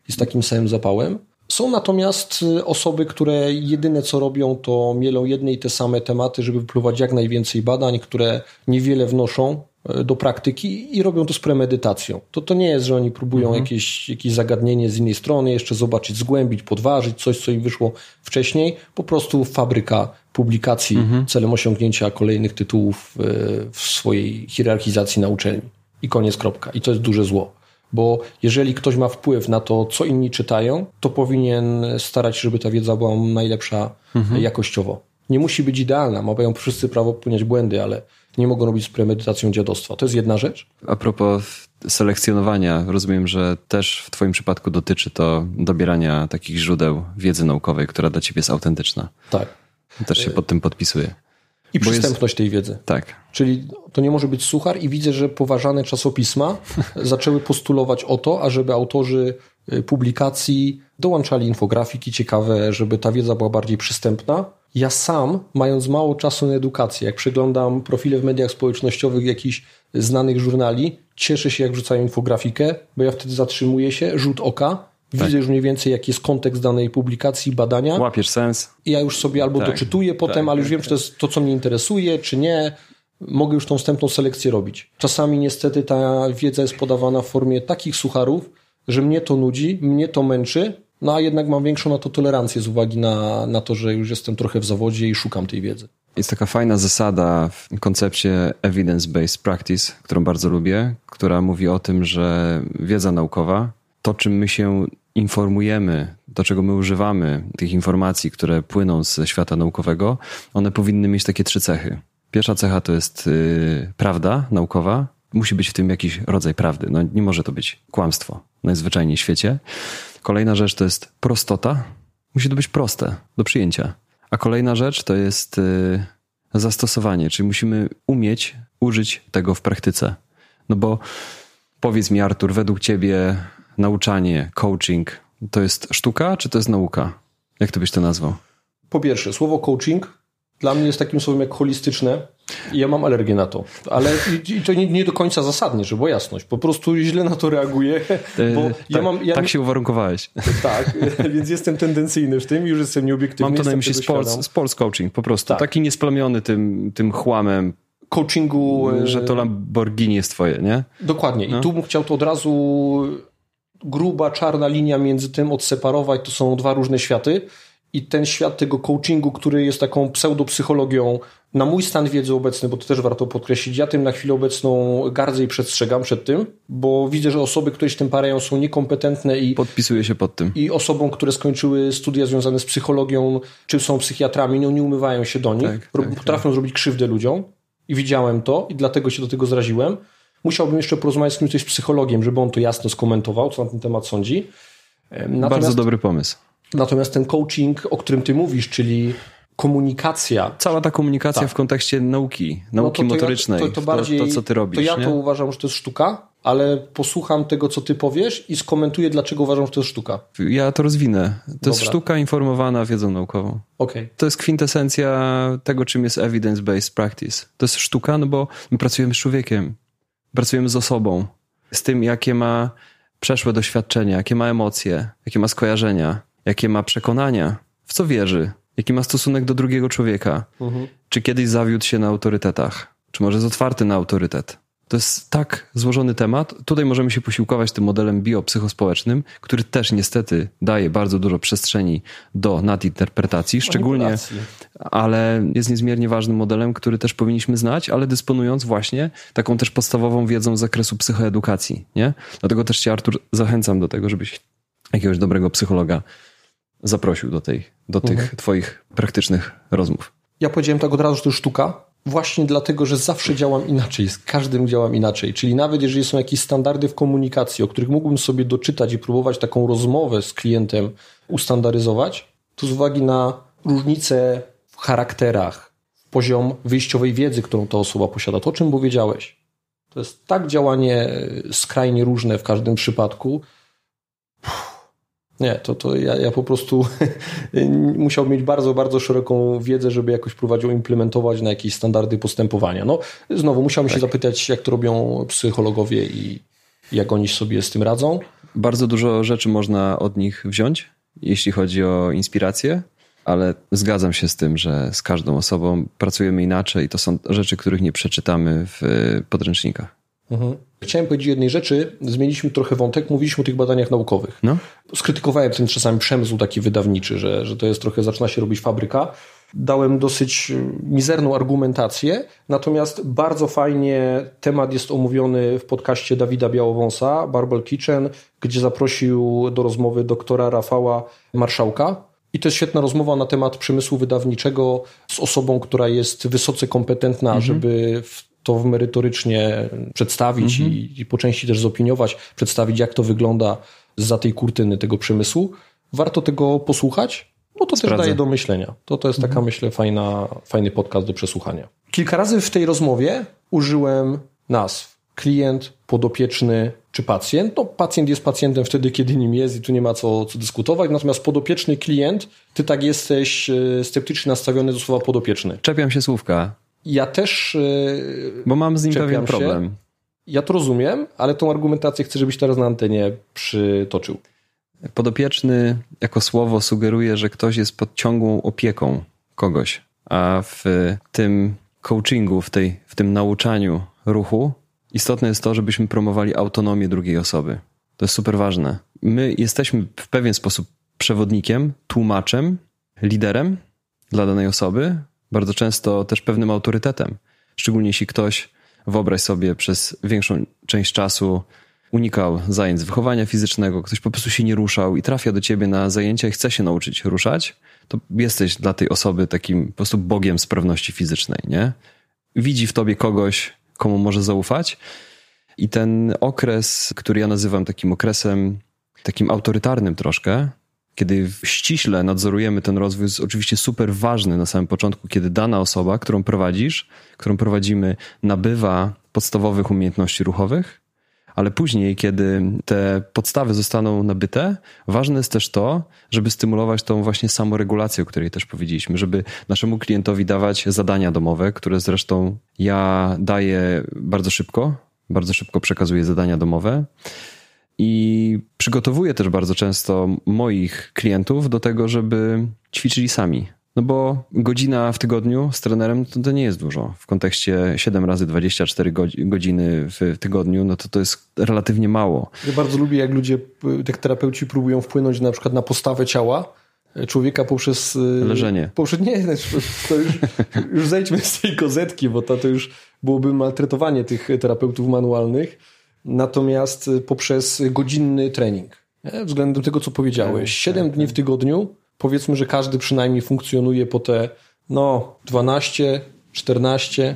i z takim samym zapałem. Są natomiast y, osoby, które jedyne co robią, to mielą jedne i te same tematy, żeby wypluwać jak najwięcej badań, które niewiele wnoszą do praktyki i robią to z premedytacją. To, to nie jest, że oni próbują mhm. jakieś, jakieś zagadnienie z innej strony, jeszcze zobaczyć, zgłębić, podważyć coś, co im wyszło wcześniej. Po prostu fabryka publikacji mhm. celem osiągnięcia kolejnych tytułów e, w swojej hierarchizacji na uczelni. I koniec, kropka. I to jest duże zło. Bo jeżeli ktoś ma wpływ na to, co inni czytają, to powinien starać się, żeby ta wiedza była najlepsza mhm. jakościowo. Nie musi być idealna, mają wszyscy prawo popełniać błędy, ale nie mogą robić z premedytacją dziadostwa. To jest jedna rzecz. A propos selekcjonowania, rozumiem, że też w Twoim przypadku dotyczy to dobierania takich źródeł wiedzy naukowej, która dla Ciebie jest autentyczna. Tak. Też się pod tym podpisuję. I przystępność jest... tej wiedzy. Tak. Czyli to nie może być suchar i widzę, że poważane czasopisma zaczęły postulować o to, ażeby autorzy y, publikacji dołączali infografiki ciekawe, żeby ta wiedza była bardziej przystępna ja sam, mając mało czasu na edukację, jak przeglądam profile w mediach społecznościowych jakichś znanych żurnali, cieszę się, jak wrzucają infografikę, bo ja wtedy zatrzymuję się, rzut oka, tak. widzę już mniej więcej, jaki jest kontekst danej publikacji, badania. Łapiesz sens. I ja już sobie albo tak. doczytuję potem, tak, ale już wiem, czy to jest to, co mnie interesuje, czy nie. Mogę już tą wstępną selekcję robić. Czasami niestety ta wiedza jest podawana w formie takich sucharów, że mnie to nudzi, mnie to męczy, no a jednak mam większą na to tolerancję z uwagi na, na to, że już jestem trochę w zawodzie i szukam tej wiedzy. Jest taka fajna zasada w koncepcie evidence-based practice, którą bardzo lubię, która mówi o tym, że wiedza naukowa, to czym my się informujemy, do czego my używamy tych informacji, które płyną ze świata naukowego, one powinny mieć takie trzy cechy. Pierwsza cecha to jest yy, prawda naukowa. Musi być w tym jakiś rodzaj prawdy. No, nie może to być kłamstwo najzwyczajniej w świecie. Kolejna rzecz to jest prostota. Musi to być proste do przyjęcia. A kolejna rzecz to jest yy, zastosowanie, czyli musimy umieć użyć tego w praktyce. No bo powiedz mi, Artur, według ciebie nauczanie, coaching to jest sztuka, czy to jest nauka? Jak to byś to nazwał? Po pierwsze, słowo coaching dla mnie jest takim słowem jak holistyczne ja mam alergię na to. Ale i, to nie, nie, do końca zasadnie, żeby była jasność. Po prostu źle na to reaguję. Bo tak, ja mam, ja tak się uwarunkowałeś. Tak, więc jestem tendencyjny w tym i już jestem nieobiektywny. Mam to na myśli sports, sports coaching po prostu. Tak. Taki niesplamiony tym, tym chłamem coachingu. Że to Lamborghini jest twoje, nie? Dokładnie. No. I tu bym chciał to od razu gruba, czarna linia między tym odseparować. To są dwa różne światy. I ten świat tego coachingu, który jest taką pseudopsychologią, na mój stan wiedzy obecny, bo to też warto podkreślić, ja tym na chwilę obecną gardzę i przestrzegam przed tym, bo widzę, że osoby, które się tym parają, są niekompetentne i. Podpisuję się pod tym. I osobom, które skończyły studia związane z psychologią, czy są psychiatrami, no nie umywają się do nich, tak, tak, potrafią tak. zrobić krzywdę ludziom. I widziałem to, i dlatego się do tego zraziłem. Musiałbym jeszcze porozmawiać z kimś, z psychologiem, żeby on to jasno skomentował, co na ten temat sądzi. Natomiast, Bardzo dobry pomysł. Natomiast ten coaching, o którym ty mówisz, czyli komunikacja. Cała ta komunikacja tak. w kontekście nauki, nauki no to, to motorycznej, to, to, bardziej, to, to, co ty robisz. To ja nie? to uważam, że to jest sztuka, ale posłucham tego, co ty powiesz i skomentuję, dlaczego uważam, że to jest sztuka. Ja to rozwinę. To Dobra. jest sztuka informowana wiedzą naukową. Okay. To jest kwintesencja tego, czym jest evidence-based practice. To jest sztuka, no bo my pracujemy z człowiekiem, pracujemy z osobą, z tym, jakie ma przeszłe doświadczenia, jakie ma emocje, jakie ma skojarzenia, jakie ma przekonania, w co wierzy, jaki ma stosunek do drugiego człowieka, mhm. czy kiedyś zawiódł się na autorytetach, czy może jest otwarty na autorytet. To jest tak złożony temat. Tutaj możemy się posiłkować tym modelem biopsychospołecznym, który też niestety daje bardzo dużo przestrzeni do nadinterpretacji, szczególnie, ale jest niezmiernie ważnym modelem, który też powinniśmy znać, ale dysponując właśnie taką też podstawową wiedzą z zakresu psychoedukacji. Nie? Dlatego też Cię, Artur, zachęcam do tego, żebyś jakiegoś dobrego psychologa zaprosił do, tej, do tych mhm. Twoich praktycznych rozmów. Ja powiedziałem tak od razu, że to sztuka, właśnie dlatego, że zawsze działam inaczej, z każdym działam inaczej. Czyli nawet jeżeli są jakieś standardy w komunikacji, o których mógłbym sobie doczytać i próbować taką rozmowę z klientem ustandaryzować, to z uwagi na różnice w charakterach, poziom wyjściowej wiedzy, którą ta osoba posiada, to o czym powiedziałeś, to jest tak działanie skrajnie różne w każdym przypadku. Nie, to, to ja, ja po prostu musiałbym mieć bardzo, bardzo szeroką wiedzę, żeby jakoś ją implementować na jakieś standardy postępowania. No, znowu musiałbym tak. się zapytać, jak to robią psychologowie i jak oni sobie z tym radzą. Bardzo dużo rzeczy można od nich wziąć, jeśli chodzi o inspirację, ale zgadzam się z tym, że z każdą osobą pracujemy inaczej i to są rzeczy, których nie przeczytamy w podręcznikach. Mhm. Chciałem powiedzieć jednej rzeczy, zmieniliśmy trochę wątek, mówiliśmy o tych badaniach naukowych. No. Skrytykowałem ten czasami przemysł taki wydawniczy, że, że to jest trochę, zaczyna się robić fabryka. Dałem dosyć mizerną argumentację, natomiast bardzo fajnie temat jest omówiony w podcaście Dawida Białowąsa, Barbel Kitchen, gdzie zaprosił do rozmowy doktora Rafała Marszałka, i to jest świetna rozmowa na temat przemysłu wydawniczego z osobą, która jest wysoce kompetentna, mhm. żeby w to merytorycznie przedstawić mhm. i, i po części też zopiniować, przedstawić, jak to wygląda za tej kurtyny tego przemysłu. Warto tego posłuchać, bo to Sprawdzę. też daje do myślenia. To, to jest taka, mhm. myślę, fajna, fajny podcast do przesłuchania. Kilka razy w tej rozmowie użyłem nazw klient, podopieczny czy pacjent. No, pacjent jest pacjentem wtedy, kiedy nim jest i tu nie ma co, co dyskutować. Natomiast podopieczny klient, ty tak jesteś e, sceptycznie nastawiony do słowa podopieczny. Czepiam się słówka. Ja też. E, Bo mam z nim pewien problem. Się. Ja to rozumiem, ale tą argumentację chcę, żebyś teraz na antenie przytoczył. Podopieczny jako słowo sugeruje, że ktoś jest pod ciągłą opieką kogoś, a w tym coachingu, w, tej, w tym nauczaniu ruchu istotne jest to, żebyśmy promowali autonomię drugiej osoby. To jest super ważne. My jesteśmy w pewien sposób przewodnikiem, tłumaczem, liderem dla danej osoby, bardzo często też pewnym autorytetem. Szczególnie jeśli ktoś, wyobraź sobie, przez większą część czasu unikał zajęć wychowania fizycznego, ktoś po prostu się nie ruszał i trafia do ciebie na zajęcia i chce się nauczyć ruszać, to jesteś dla tej osoby takim po prostu bogiem sprawności fizycznej, nie? Widzi w tobie kogoś, komu może zaufać i ten okres, który ja nazywam takim okresem takim autorytarnym troszkę, kiedy ściśle nadzorujemy ten rozwój, jest oczywiście super ważny na samym początku, kiedy dana osoba, którą prowadzisz, którą prowadzimy, nabywa podstawowych umiejętności ruchowych, ale później, kiedy te podstawy zostaną nabyte, ważne jest też to, żeby stymulować tą właśnie samoregulację, o której też powiedzieliśmy, żeby naszemu klientowi dawać zadania domowe, które zresztą ja daję bardzo szybko, bardzo szybko przekazuję zadania domowe. I przygotowuję też bardzo często moich klientów do tego, żeby ćwiczyli sami. No bo godzina w tygodniu z trenerem to, to nie jest dużo. W kontekście 7 razy 24 godziny w tygodniu, no to to jest relatywnie mało. Ja bardzo lubię, jak ludzie, jak terapeuci próbują wpłynąć na przykład na postawę ciała człowieka poprzez... Y, Leżenie. Poprzez, nie, to już, już zejdźmy z tej kozetki, bo to, to już byłoby maltretowanie tych terapeutów manualnych natomiast y, poprzez godzinny trening. Nie? Względem tego, co powiedziałeś. Tak, Siedem tak, dni w tak. tygodniu, powiedzmy, że każdy przynajmniej funkcjonuje po te no 12, 14,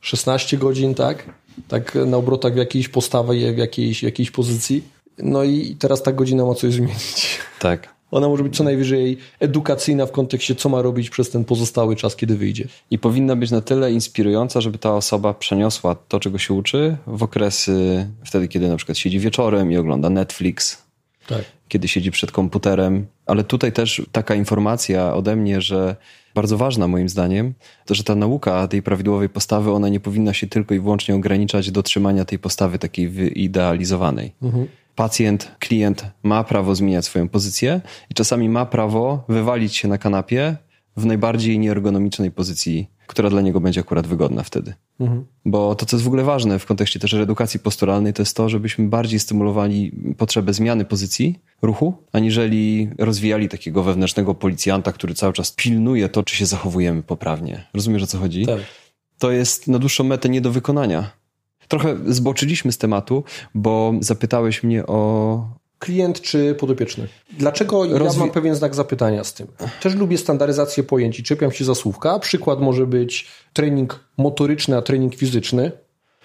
16 godzin, tak? Tak na obrotach w jakiejś postawie, w jakiejś, w jakiejś pozycji. No i teraz ta godzina ma coś zmienić. Tak. Ona może być co najwyżej edukacyjna w kontekście, co ma robić przez ten pozostały czas, kiedy wyjdzie. I powinna być na tyle inspirująca, żeby ta osoba przeniosła to, czego się uczy, w okresy wtedy, kiedy na przykład siedzi wieczorem i ogląda Netflix, tak. kiedy siedzi przed komputerem. Ale tutaj też taka informacja ode mnie, że bardzo ważna moim zdaniem, to że ta nauka tej prawidłowej postawy, ona nie powinna się tylko i wyłącznie ograniczać do trzymania tej postawy takiej wyidealizowanej. Mhm pacjent, klient ma prawo zmieniać swoją pozycję i czasami ma prawo wywalić się na kanapie w najbardziej nieergonomicznej pozycji, która dla niego będzie akurat wygodna wtedy. Mhm. Bo to, co jest w ogóle ważne w kontekście też edukacji posturalnej, to jest to, żebyśmy bardziej stymulowali potrzebę zmiany pozycji ruchu, aniżeli rozwijali takiego wewnętrznego policjanta, który cały czas pilnuje to, czy się zachowujemy poprawnie. Rozumiesz, o co chodzi? Tak. To jest na dłuższą metę nie do wykonania. Trochę zboczyliśmy z tematu, bo zapytałeś mnie o. Klient czy podopieczny? Dlaczego Rozwi... ja mam pewien znak zapytania z tym? Też lubię standaryzację pojęć i czepiam się za słówka. Przykład może być trening motoryczny, a trening fizyczny.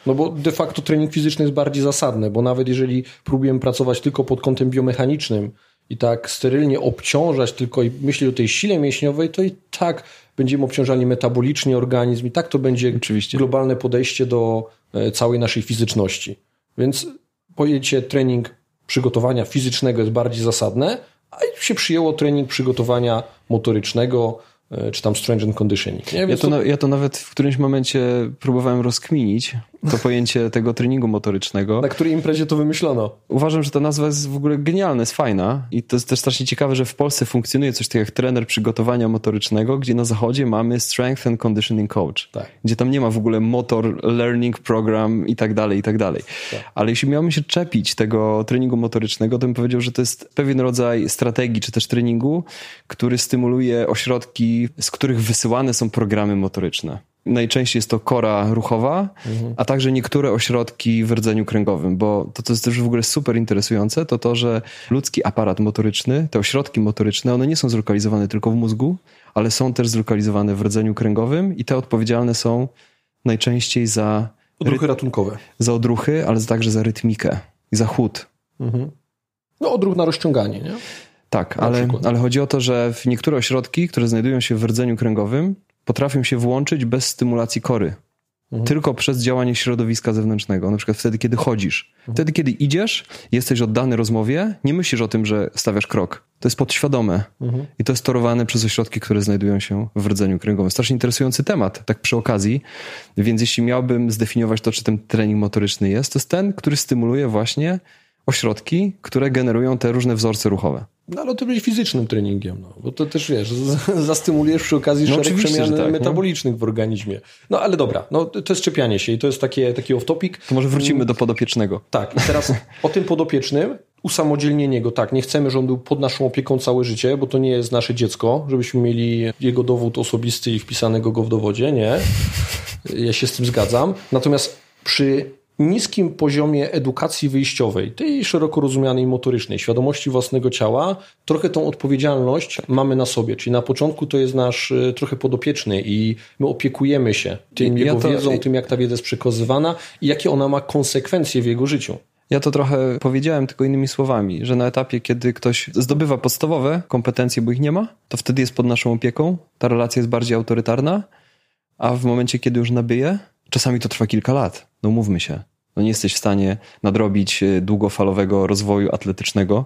No bo de facto trening fizyczny jest bardziej zasadny, bo nawet jeżeli próbujemy pracować tylko pod kątem biomechanicznym i tak sterylnie obciążać tylko i myśleć o tej sile mięśniowej, to i tak będziemy obciążali metabolicznie organizm i tak to będzie Oczywiście. globalne podejście do całej naszej fizyczności. Więc pojęcie trening przygotowania fizycznego jest bardziej zasadne, a się przyjęło trening przygotowania motorycznego, E, czy tam strength and conditioning. Ja, to, to... ja to nawet w którymś momencie próbowałem rozkminić, to pojęcie tego treningu motorycznego. Na której imprezie to wymyślono? Uważam, że ta nazwa jest w ogóle genialna, jest fajna i to jest też strasznie ciekawe, że w Polsce funkcjonuje coś takiego jak trener przygotowania motorycznego, gdzie na zachodzie mamy strength and conditioning coach, tak. gdzie tam nie ma w ogóle motor learning program i tak dalej, i tak dalej. Tak. Ale jeśli miałbym się czepić tego treningu motorycznego, to bym powiedział, że to jest pewien rodzaj strategii czy też treningu, który stymuluje ośrodki z których wysyłane są programy motoryczne. Najczęściej jest to kora ruchowa, mhm. a także niektóre ośrodki w rdzeniu kręgowym, bo to, co jest też w ogóle super interesujące, to to, że ludzki aparat motoryczny, te ośrodki motoryczne, one nie są zlokalizowane tylko w mózgu, ale są też zlokalizowane w rdzeniu kręgowym i te odpowiedzialne są najczęściej za... Odruchy ratunkowe. Za odruchy, ale także za rytmikę i za chód. Mhm. No odruch na rozciąganie, nie? Tak, ale, ale chodzi o to, że w niektóre ośrodki, które znajdują się w rdzeniu kręgowym, potrafią się włączyć bez stymulacji kory. Mhm. Tylko przez działanie środowiska zewnętrznego. Na przykład wtedy, kiedy chodzisz. Mhm. Wtedy, kiedy idziesz, jesteś oddany rozmowie, nie myślisz o tym, że stawiasz krok. To jest podświadome. Mhm. I to jest torowane przez ośrodki, które znajdują się w rdzeniu kręgowym. Strasznie interesujący temat, tak przy okazji. Więc jeśli miałbym zdefiniować to, czy ten trening motoryczny jest, to jest ten, który stymuluje właśnie ośrodki, które generują te różne wzorce ruchowe. No ale to będzie fizycznym treningiem, no, bo to też wiesz, zastymulujesz przy okazji no, szereg przemian tak, metabolicznych w organizmie. No ale dobra, no to jest czepianie się i to jest takie, taki off-topic. To może wrócimy do podopiecznego. Tak, i teraz o tym podopiecznym, usamodzielnienie go, tak, nie chcemy, żeby on był pod naszą opieką całe życie, bo to nie jest nasze dziecko, żebyśmy mieli jego dowód osobisty i wpisanego go w dowodzie, nie. Ja się z tym zgadzam. Natomiast przy niskim poziomie edukacji wyjściowej, tej szeroko rozumianej motorycznej, świadomości własnego ciała, trochę tą odpowiedzialność mamy na sobie. Czyli na początku to jest nasz y, trochę podopieczny i my opiekujemy się tym ja jego to... wiedzą, tym jak ta wiedza jest przekazywana i jakie ona ma konsekwencje w jego życiu. Ja to trochę powiedziałem tylko innymi słowami, że na etapie, kiedy ktoś zdobywa podstawowe kompetencje, bo ich nie ma, to wtedy jest pod naszą opieką, ta relacja jest bardziej autorytarna, a w momencie, kiedy już nabyje, czasami to trwa kilka lat. No mówmy się. No nie jesteś w stanie nadrobić e, długofalowego rozwoju atletycznego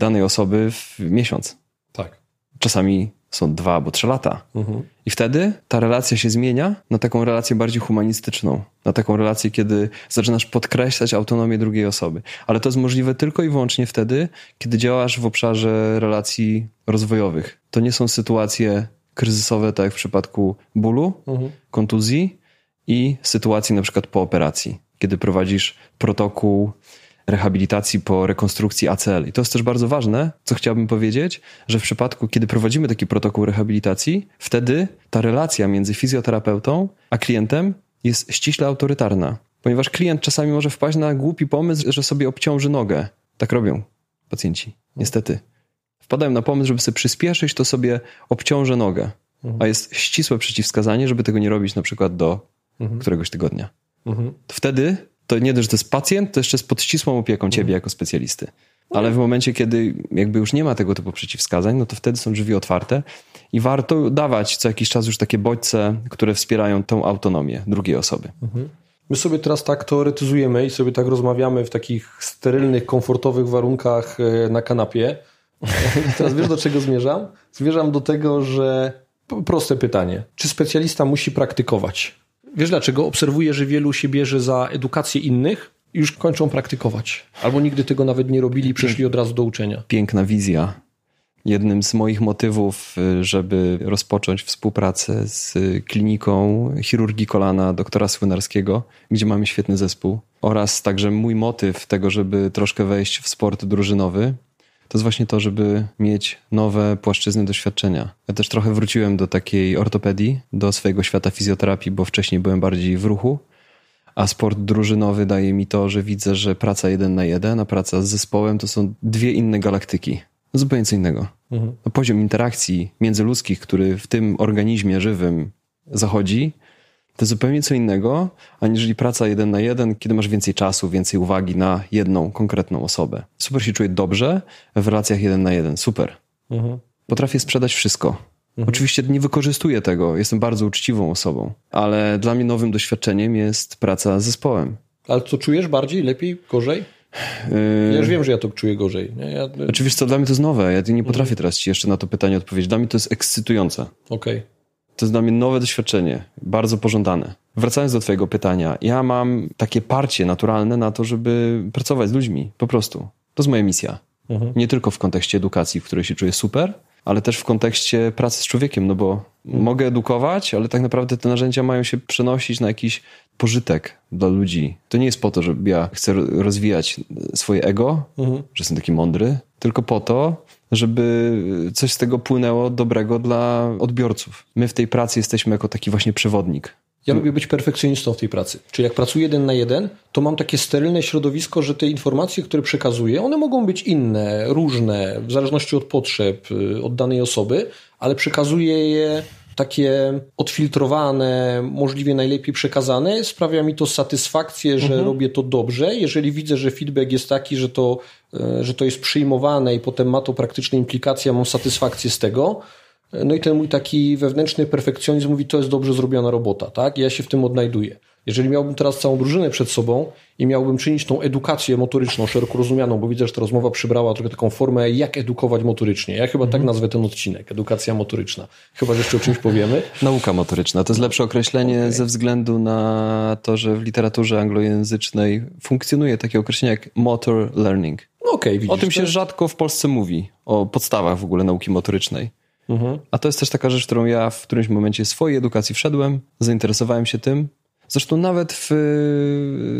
danej osoby w miesiąc. Tak. Czasami są dwa albo trzy lata. Mhm. I wtedy ta relacja się zmienia na taką relację bardziej humanistyczną, na taką relację, kiedy zaczynasz podkreślać autonomię drugiej osoby. Ale to jest możliwe tylko i wyłącznie wtedy, kiedy działasz w obszarze relacji rozwojowych. To nie są sytuacje kryzysowe, tak jak w przypadku bólu, mhm. kontuzji i sytuacji na przykład po operacji, kiedy prowadzisz protokół rehabilitacji po rekonstrukcji ACL. I to jest też bardzo ważne, co chciałbym powiedzieć, że w przypadku, kiedy prowadzimy taki protokół rehabilitacji, wtedy ta relacja między fizjoterapeutą a klientem jest ściśle autorytarna, ponieważ klient czasami może wpaść na głupi pomysł, że sobie obciąży nogę. Tak robią pacjenci, niestety. Wpadają na pomysł, żeby sobie przyspieszyć, to sobie obciążę nogę. A jest ścisłe przeciwwskazanie, żeby tego nie robić na przykład do mhm. któregoś tygodnia. Mhm. Wtedy to nie dość, że to jest pacjent, to jeszcze jest pod ścisłą opieką ciebie mhm. jako specjalisty. Ale w momencie, kiedy jakby już nie ma tego typu przeciwwskazań, no to wtedy są drzwi otwarte i warto dawać co jakiś czas już takie bodźce, które wspierają tą autonomię drugiej osoby. Mhm. My sobie teraz tak teoretyzujemy i sobie tak rozmawiamy w takich sterylnych, komfortowych warunkach e, na kanapie. I teraz wiesz, do czego zmierzam? Zmierzam do tego, że proste pytanie. Czy specjalista musi praktykować? Wiesz dlaczego? Obserwuję, że wielu się bierze za edukację innych i już kończą praktykować. Albo nigdy tego nawet nie robili i przeszli od razu do uczenia. Piękna wizja. Jednym z moich motywów, żeby rozpocząć współpracę z kliniką chirurgii kolana doktora Słynarskiego, gdzie mamy świetny zespół, oraz także mój motyw tego, żeby troszkę wejść w sport drużynowy, to jest właśnie to, żeby mieć nowe płaszczyzny doświadczenia. Ja też trochę wróciłem do takiej ortopedii, do swojego świata fizjoterapii, bo wcześniej byłem bardziej w ruchu, a sport drużynowy daje mi to, że widzę, że praca jeden na jeden, a praca z zespołem to są dwie inne galaktyki. Zupełnie co innego. Mhm. No, poziom interakcji międzyludzkich, który w tym organizmie żywym zachodzi, to zupełnie co innego, aniżeli praca jeden na jeden, kiedy masz więcej czasu, więcej uwagi na jedną konkretną osobę. Super się czuję dobrze w relacjach jeden na jeden. Super. Mhm. Potrafię sprzedać wszystko. Mhm. Oczywiście nie wykorzystuję tego, jestem bardzo uczciwą osobą, ale dla mnie nowym doświadczeniem jest praca z zespołem. Ale co czujesz bardziej, lepiej, gorzej? Ja już wiem, że ja to czuję gorzej. Ja... Oczywiście, co dla mnie to jest nowe. Ja nie potrafię teraz ci jeszcze na to pytanie odpowiedzieć. Dla mnie to jest ekscytujące. Okej. Okay. To jest dla mnie nowe doświadczenie, bardzo pożądane. Wracając do Twojego pytania, ja mam takie parcie naturalne na to, żeby pracować z ludźmi, po prostu. To jest moja misja. Mhm. Nie tylko w kontekście edukacji, w której się czuję super, ale też w kontekście pracy z człowiekiem, no bo mhm. mogę edukować, ale tak naprawdę te narzędzia mają się przenosić na jakiś pożytek dla ludzi. To nie jest po to, że ja chcę rozwijać swoje ego, mhm. że jestem taki mądry, tylko po to, żeby coś z tego płynęło dobrego dla odbiorców. My w tej pracy jesteśmy jako taki właśnie przewodnik. Ja lubię być perfekcjonistą w tej pracy. Czyli jak pracuję jeden na jeden, to mam takie sterylne środowisko, że te informacje, które przekazuję, one mogą być inne, różne, w zależności od potrzeb, y, od danej osoby, ale przekazuję je takie odfiltrowane, możliwie najlepiej przekazane, sprawia mi to satysfakcję, że mhm. robię to dobrze. Jeżeli widzę, że feedback jest taki, że to, e, że to jest przyjmowane i potem ma to praktyczne implikacje, mam satysfakcję z tego. E, no i ten mój taki wewnętrzny perfekcjonizm mówi, to jest dobrze zrobiona robota, tak? Ja się w tym odnajduję. Jeżeli miałbym teraz całą drużynę przed sobą i miałbym czynić tą edukację motoryczną, szeroko rozumianą, bo widzę, że ta rozmowa przybrała trochę taką formę, jak edukować motorycznie. Ja chyba tak mhm. nazwę ten odcinek, edukacja motoryczna. Chyba, że jeszcze o czymś powiemy. Nauka motoryczna, to jest lepsze określenie okay. ze względu na to, że w literaturze anglojęzycznej funkcjonuje takie określenie jak motor learning. No okay, widzisz, o tym się rzadko w Polsce mówi, o podstawach w ogóle nauki motorycznej. Mhm. A to jest też taka rzecz, którą ja w którymś momencie swojej edukacji wszedłem, zainteresowałem się tym, Zresztą nawet w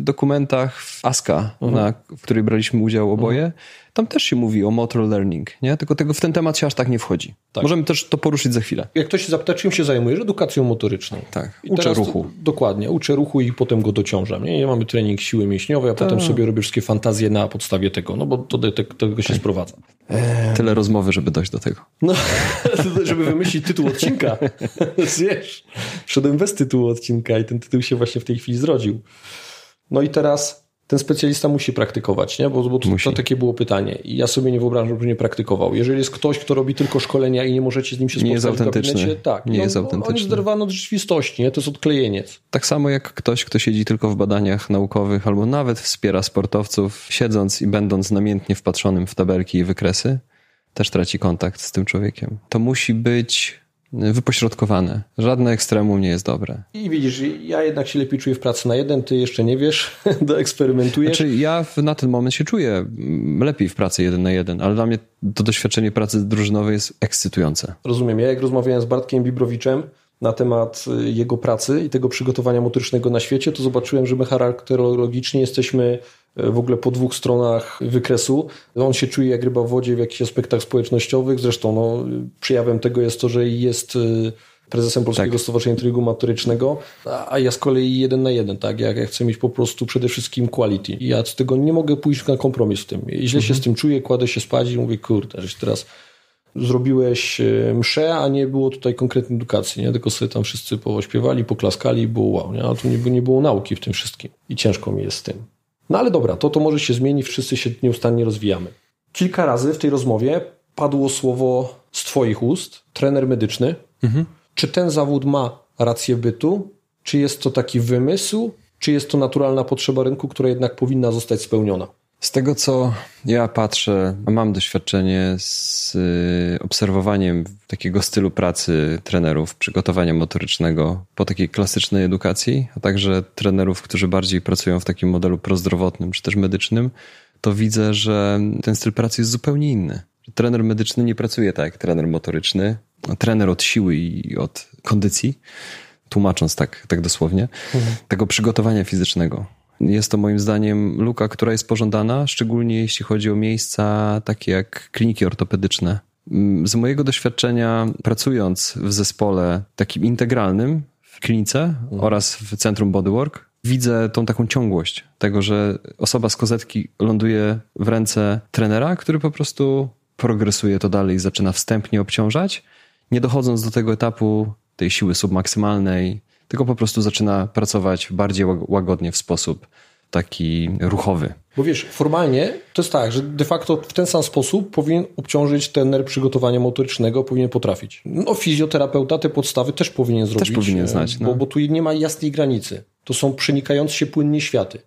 dokumentach w ASCA, mhm. na, w której braliśmy udział oboje, mhm. Tam też się mówi o motor learning, nie? Tylko tego, w ten temat się aż tak nie wchodzi. Tak. Możemy też to poruszyć za chwilę. Jak ktoś się zapyta, czym się zajmujesz? Edukacją motoryczną. Tak, I uczę ruchu. To, dokładnie, uczę ruchu i potem go dociążam. Nie, nie mamy trening siły mięśniowej, a potem tak. sobie robisz wszystkie fantazje na podstawie tego, no bo to do, do tego się tak. sprowadza. Tyle rozmowy, żeby dojść do tego. No, żeby wymyślić tytuł odcinka. Wiesz, szedłem bez tytułu odcinka i ten tytuł się właśnie w tej chwili zrodził. No i teraz ten specjalista musi praktykować, nie? bo, bo to, to, takie było pytanie. I ja sobie nie wyobrażam, żeby nie praktykował. Jeżeli jest ktoś, kto robi tylko szkolenia i nie możecie z nim się spotkać nie jest autentyczny. w gabinecie, tak. Nie on, jest autentyczny. On jest zerwany od rzeczywistości, nie? to jest odklejeniec. Tak samo jak ktoś, kto siedzi tylko w badaniach naukowych albo nawet wspiera sportowców, siedząc i będąc namiętnie wpatrzonym w tabelki i wykresy, też traci kontakt z tym człowiekiem. To musi być wypośrodkowane. Żadne ekstremum nie jest dobre. I widzisz, ja jednak się lepiej czuję w pracy na jeden, ty jeszcze nie wiesz, doeksperymentujesz. Znaczy ja na ten moment się czuję lepiej w pracy jeden na jeden, ale dla mnie to doświadczenie pracy drużynowej jest ekscytujące. Rozumiem. Ja jak rozmawiałem z Bartkiem Bibrowiczem na temat y, jego pracy i tego przygotowania motorycznego na świecie, to zobaczyłem, że my charakterologicznie jesteśmy w ogóle po dwóch stronach wykresu. On się czuje jak ryba w wodzie w jakichś aspektach społecznościowych. Zresztą no, przejawem tego jest to, że jest y, prezesem Polskiego tak. Stowarzyszenia Treningu Motorycznego, a ja z kolei jeden na jeden, tak? Ja, ja chcę mieć po prostu przede wszystkim quality. Ja z tego nie mogę pójść na kompromis w tym. Źle mhm. się z tym czuję, kładę się spać i mówię, kurde, że teraz zrobiłeś y, mszę, a nie było tutaj konkretnej edukacji, nie? Tylko sobie tam wszyscy pośpiewali, poklaskali i było wow, nie? A tu nie, nie było nauki w tym wszystkim. I ciężko mi jest z tym. No ale dobra, to, to może się zmieni, wszyscy się nieustannie rozwijamy. Kilka razy w tej rozmowie padło słowo z Twoich ust, trener medyczny. Mhm. Czy ten zawód ma rację bytu? Czy jest to taki wymysł? Czy jest to naturalna potrzeba rynku, która jednak powinna zostać spełniona? Z tego, co ja patrzę, mam doświadczenie z y, obserwowaniem takiego stylu pracy trenerów, przygotowania motorycznego po takiej klasycznej edukacji, a także trenerów, którzy bardziej pracują w takim modelu prozdrowotnym czy też medycznym, to widzę, że ten styl pracy jest zupełnie inny. Trener medyczny nie pracuje tak jak trener motoryczny, trener od siły i od kondycji, tłumacząc tak, tak dosłownie, mhm. tego przygotowania fizycznego jest to moim zdaniem luka, która jest pożądana, szczególnie jeśli chodzi o miejsca takie jak kliniki ortopedyczne. Mm, z mojego doświadczenia, pracując w zespole takim integralnym w klinice mhm. oraz w centrum Bodywork, widzę tą taką ciągłość tego, że osoba z kozetki ląduje w ręce trenera, który po prostu progresuje to dalej i zaczyna wstępnie obciążać, nie dochodząc do tego etapu tej siły submaksymalnej, tylko po prostu zaczyna pracować bardziej łagodnie w sposób taki ruchowy. Bo wiesz, formalnie to jest tak, że de facto w ten sam sposób powinien obciążyć trener przygotowania motorycznego, powinien potrafić. No fizjoterapeuta te podstawy też powinien zrobić. Też powinien znać. No. Bo, bo tu nie ma jasnej granicy. To są przenikające się płynnie światy.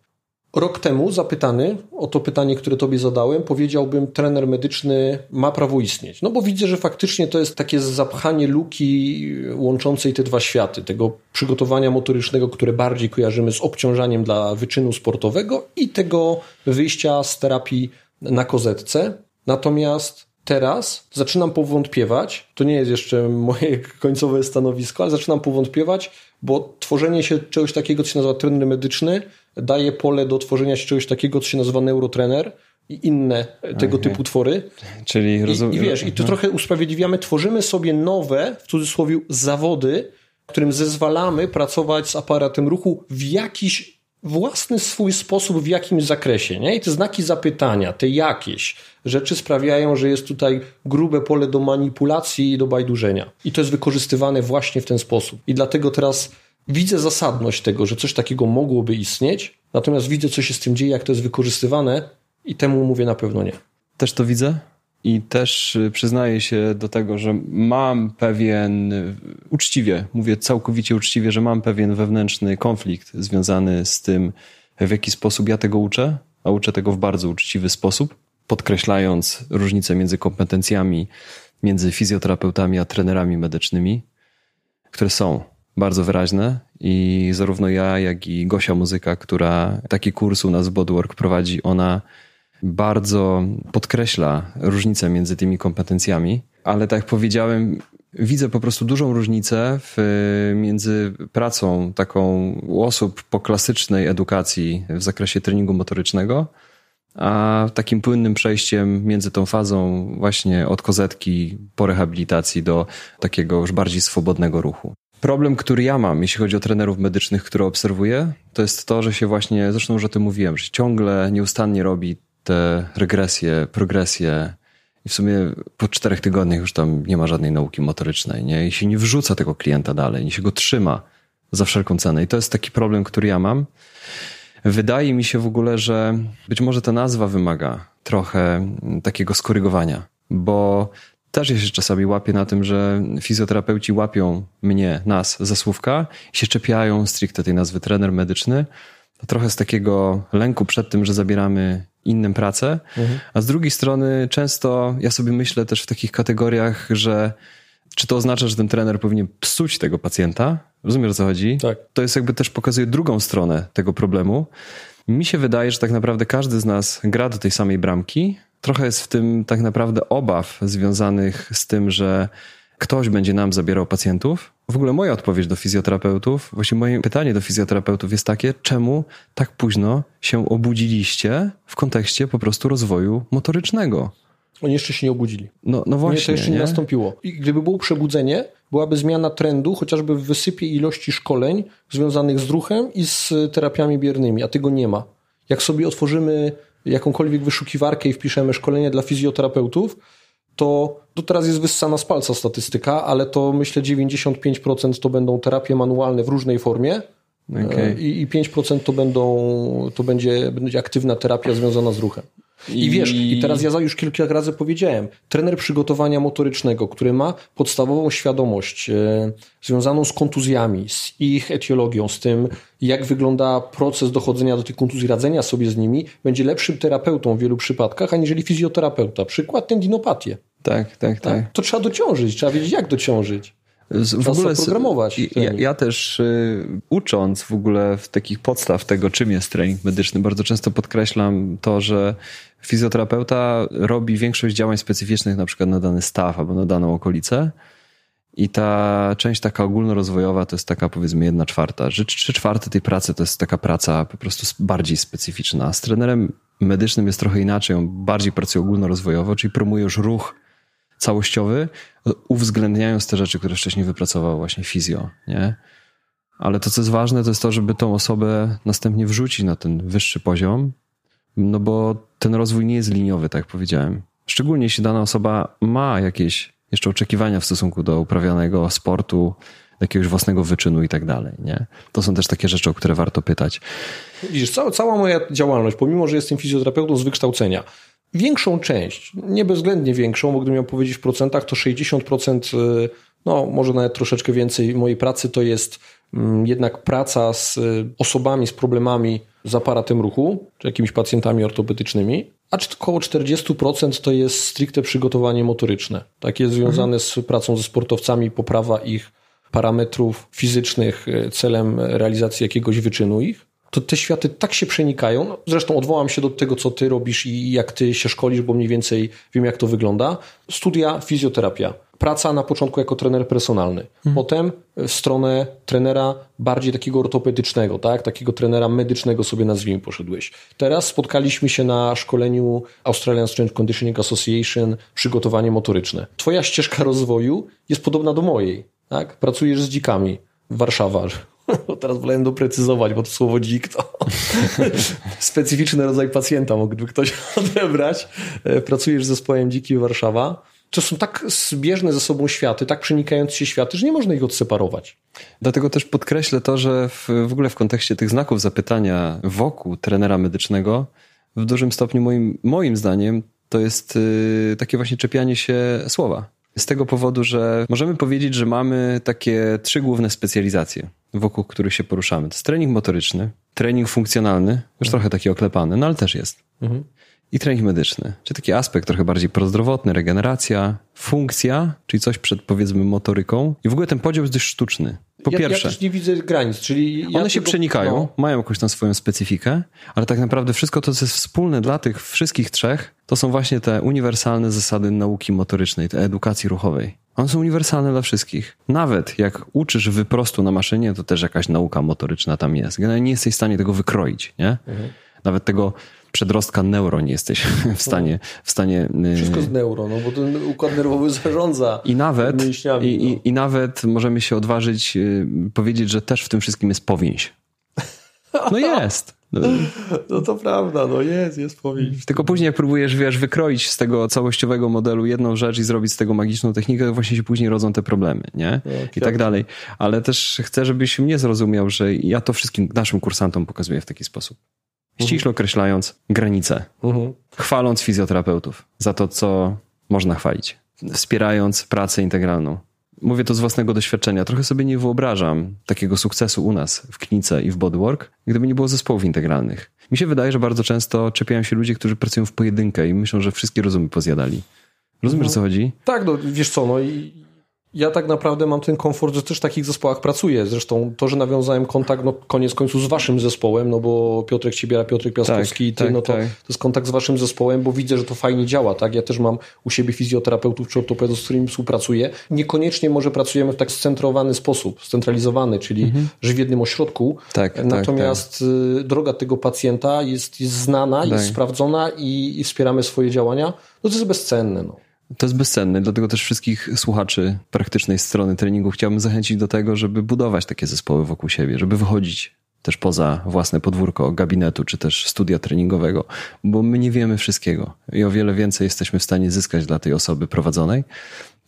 Rok temu zapytany o to pytanie, które tobie zadałem, powiedziałbym, trener medyczny ma prawo istnieć. No bo widzę, że faktycznie to jest takie zapchanie luki łączącej te dwa światy, tego przygotowania motorycznego, które bardziej kojarzymy z obciążaniem dla wyczynu sportowego i tego wyjścia z terapii na kozetce. Natomiast teraz zaczynam powątpiewać, to nie jest jeszcze moje końcowe stanowisko, ale zaczynam powątpiewać, bo tworzenie się czegoś takiego, co się nazywa trener medyczny, daje pole do tworzenia się czegoś takiego, co się nazywa neurotrener i inne tego okay. typu twory. Czyli rozumiem. I, I, wiesz, i to trochę usprawiedliwiamy, tworzymy sobie nowe, w cudzysłowie, zawody, którym zezwalamy pracować z aparatem ruchu w jakiś własny swój sposób, w jakimś zakresie. Nie? I te znaki zapytania, te jakieś rzeczy sprawiają, że jest tutaj grube pole do manipulacji i do bajdurzenia. I to jest wykorzystywane właśnie w ten sposób. I dlatego teraz widzę zasadność tego, że coś takiego mogłoby istnieć, natomiast widzę, co się z tym dzieje, jak to jest wykorzystywane i temu mówię na pewno nie. Też to widzę i też y, przyznaję się do tego, że mam pewien, y, uczciwie, mówię całkowicie uczciwie, że mam pewien wewnętrzny konflikt związany z tym, w jaki sposób ja tego uczę, a uczę tego w bardzo uczciwy sposób, podkreślając różnice między kompetencjami, między fizjoterapeutami a trenerami medycznymi, które są bardzo wyraźne i zarówno ja, jak i Gosia Muzyka, która taki kurs u nas w Bodywork prowadzi, ona bardzo podkreśla różnicę między tymi kompetencjami, ale tak jak powiedziałem, widzę po prostu dużą różnicę w, między pracą taką u osób po klasycznej edukacji w zakresie treningu motorycznego, a takim płynnym przejściem między tą fazą właśnie od kozetki po rehabilitacji do takiego już bardziej swobodnego ruchu. Problem, który ja mam, jeśli chodzi o trenerów medycznych, które obserwuję, to jest to, że się właśnie, zresztą już o tym mówiłem, że ciągle nieustannie robi te regresje, progresje i w sumie po czterech tygodniach już tam nie ma żadnej nauki motorycznej, nie? I się nie wrzuca tego klienta dalej, nie się go trzyma za wszelką cenę. I to jest taki problem, który ja mam. Wydaje mi się w ogóle, że być może ta nazwa wymaga trochę takiego skorygowania, bo też ja się czasami łapię na tym, że fizjoterapeuci łapią mnie, nas za słówka i się czepiają stricte tej nazwy trener medyczny. To trochę z takiego lęku przed tym, że zabieramy innym pracę, mhm. a z drugiej strony często ja sobie myślę też w takich kategoriach, że czy to oznacza, że ten trener powinien psuć tego pacjenta? Rozumiesz o co chodzi? Tak. To jest jakby też pokazuje drugą stronę tego problemu. Mi się wydaje, że tak naprawdę każdy z nas gra do tej samej bramki. Trochę jest w tym tak naprawdę obaw związanych z tym, że ktoś będzie nam zabierał pacjentów. W ogóle moja odpowiedź do fizjoterapeutów, właśnie moje pytanie do fizjoterapeutów jest takie, czemu tak późno się obudziliście w kontekście po prostu rozwoju motorycznego? Oni jeszcze się nie obudzili. No, no właśnie. Nie, to jeszcze nie, nie nastąpiło. I gdyby było przebudzenie, byłaby zmiana trendu, chociażby w wysypie ilości szkoleń związanych z ruchem i z terapiami biernymi, a tego nie ma. Jak sobie otworzymy jakąkolwiek wyszukiwarkę i wpiszemy szkolenia dla fizjoterapeutów, to, to teraz jest wyssana z palca statystyka, ale to myślę 95% to będą terapie manualne w różnej formie okay. i, i 5% to, będą, to będzie, będzie aktywna terapia związana z ruchem. I, I wiesz, i teraz ja już kilka razy powiedziałem, trener przygotowania motorycznego, który ma podstawową świadomość e, związaną z kontuzjami, z ich etiologią, z tym, jak wygląda proces dochodzenia do tych kontuzji, radzenia sobie z nimi, będzie lepszym terapeutą w wielu przypadkach, aniżeli fizjoterapeuta. Przykład tendinopatię. Tak, tak, tak, tak. To trzeba dociążyć, trzeba wiedzieć, jak dociążyć. W ogóle programować. Ja, ja, też y, ucząc w ogóle w takich podstaw tego, czym jest trening medyczny, bardzo często podkreślam to, że fizjoterapeuta robi większość działań specyficznych na przykład na dany staw albo na daną okolicę. I ta część taka ogólnorozwojowa to jest taka powiedzmy jedna czwarta. Trzy czwarte tej pracy to jest taka praca po prostu bardziej specyficzna. Z trenerem medycznym jest trochę inaczej. On bardziej pracuje ogólnorozwojowo, czyli promuje już ruch całościowy, uwzględniając te rzeczy, które wcześniej wypracował właśnie fizjo, nie? Ale to, co jest ważne, to jest to, żeby tą osobę następnie wrzucić na ten wyższy poziom, no bo ten rozwój nie jest liniowy, tak jak powiedziałem. Szczególnie jeśli dana osoba ma jakieś jeszcze oczekiwania w stosunku do uprawianego sportu, jakiegoś własnego wyczynu i tak dalej, nie? To są też takie rzeczy, o które warto pytać. Widzisz, cała, cała moja działalność, pomimo, że jestem fizjoterapeutą z wykształcenia, większą część, nie bezwzględnie większą, bo gdybym miał powiedzieć w procentach, to 60%, y, no może nawet troszeczkę więcej mojej pracy to jest mm, jednak praca z y, osobami z problemami z aparatem ruchu, czy jakimiś pacjentami ortopedycznymi, a około 40% to jest stricte przygotowanie motoryczne. Takie związane z pracą ze sportowcami, poprawa ich parametrów fizycznych y, celem realizacji jakiegoś wyczynu ich to te światy tak się przenikają. No, zresztą odwołam się do tego, co ty robisz i jak ty się szkolisz, bo mniej więcej wiem, jak to wygląda. Studia, fizjoterapia. Praca na początku jako trener personalny. Hmm. Potem w stronę trenera bardziej takiego ortopedycznego, tak? Takiego trenera medycznego sobie nazwijmy poszedłeś. Teraz spotkaliśmy się na szkoleniu Australian Strength Conditioning Association przygotowanie motoryczne. Twoja ścieżka rozwoju jest podobna do mojej, tak? Pracujesz z dzikami. Warszawa, Teraz wolałem doprecyzować, bo to słowo dzik to specyficzny rodzaj pacjenta mógłby ktoś odebrać. E, pracujesz z zespołem Dziki Warszawa. To są tak zbieżne ze sobą światy, tak przenikające się światy, że nie można ich odseparować. Dlatego też podkreślę to, że w, w ogóle w kontekście tych znaków zapytania wokół trenera medycznego, w dużym stopniu moim, moim zdaniem, to jest yy, takie właśnie czepianie się słowa. Z tego powodu, że możemy powiedzieć, że mamy takie trzy główne specjalizacje, wokół których się poruszamy. To jest trening motoryczny, trening funkcjonalny, już mhm. trochę taki oklepany, no ale też jest. Mhm. I trening medyczny, czyli taki aspekt trochę bardziej prozdrowotny, regeneracja, funkcja, czyli coś przed powiedzmy motoryką. I w ogóle ten podział jest dość sztuczny. Po ja, pierwsze. Ja też nie widzę granic, czyli. One się przenikają, no. mają jakąś tam swoją specyfikę, ale tak naprawdę wszystko to, co jest wspólne dla tych wszystkich trzech, to są właśnie te uniwersalne zasady nauki motorycznej, tej edukacji ruchowej. One są uniwersalne dla wszystkich. Nawet jak uczysz wyprostu na maszynie, to też jakaś nauka motoryczna tam jest. Generalnie nie jesteś w stanie tego wykroić, nie? Mhm. Nawet tego przedrostka neuro nie jesteś w stanie... W stanie y, Wszystko z neuro, no bo ten układ nerwowy zarządza I nawet, mięśniami, i, no. i, i, nawet możemy się odważyć y, powiedzieć, że też w tym wszystkim jest powięź. No jest. No. to prawda, no jest, jest powięź. Tylko później jak próbujesz, wiesz, wykroić z tego całościowego modelu jedną rzecz i zrobić z tego magiczną technikę, to właśnie się później rodzą te problemy, nie? No, I tak dalej. Ale też chcę, żebyś mnie zrozumiał, że ja to wszystkim naszym kursantom pokazuję w taki sposób. Ściśle określając granice. Mhm. Chwaląc fizjoterapeutów za to, co można chwalić. Wspierając pracę integralną. Mówię to z własnego doświadczenia. Trochę sobie nie wyobrażam takiego sukcesu u nas w klinice i w bodywork, gdyby nie było zespołów integralnych. Mi się wydaje, że bardzo często czepiają się ludzie, którzy pracują w pojedynkę i myślą, że wszystkie rozumy pozjadali. Rozumiesz, o co chodzi? Tak, no wiesz co, no i ja tak naprawdę mam ten komfort, że też w takich zespołach pracuję. Zresztą to, że nawiązałem kontakt, no koniec końców z waszym zespołem, no bo Piotrek Cibiera, Piotrek Piaskowski tak, ty, tak, no to, tak. to jest kontakt z waszym zespołem, bo widzę, że to fajnie działa, tak? Ja też mam u siebie fizjoterapeutów czy ortopedów, z którymi współpracuję. Niekoniecznie może pracujemy w tak scentrowany sposób, scentralizowany, czyli mhm. że w jednym ośrodku. Tak, tak Natomiast tak, droga tego pacjenta jest, jest znana, jest tak. sprawdzona i, i wspieramy swoje działania. No to jest bezcenne, no. To jest bezcenne, dlatego też wszystkich słuchaczy praktycznej strony treningu chciałbym zachęcić do tego, żeby budować takie zespoły wokół siebie, żeby wychodzić też poza własne podwórko gabinetu czy też studia treningowego, bo my nie wiemy wszystkiego i o wiele więcej jesteśmy w stanie zyskać dla tej osoby prowadzonej,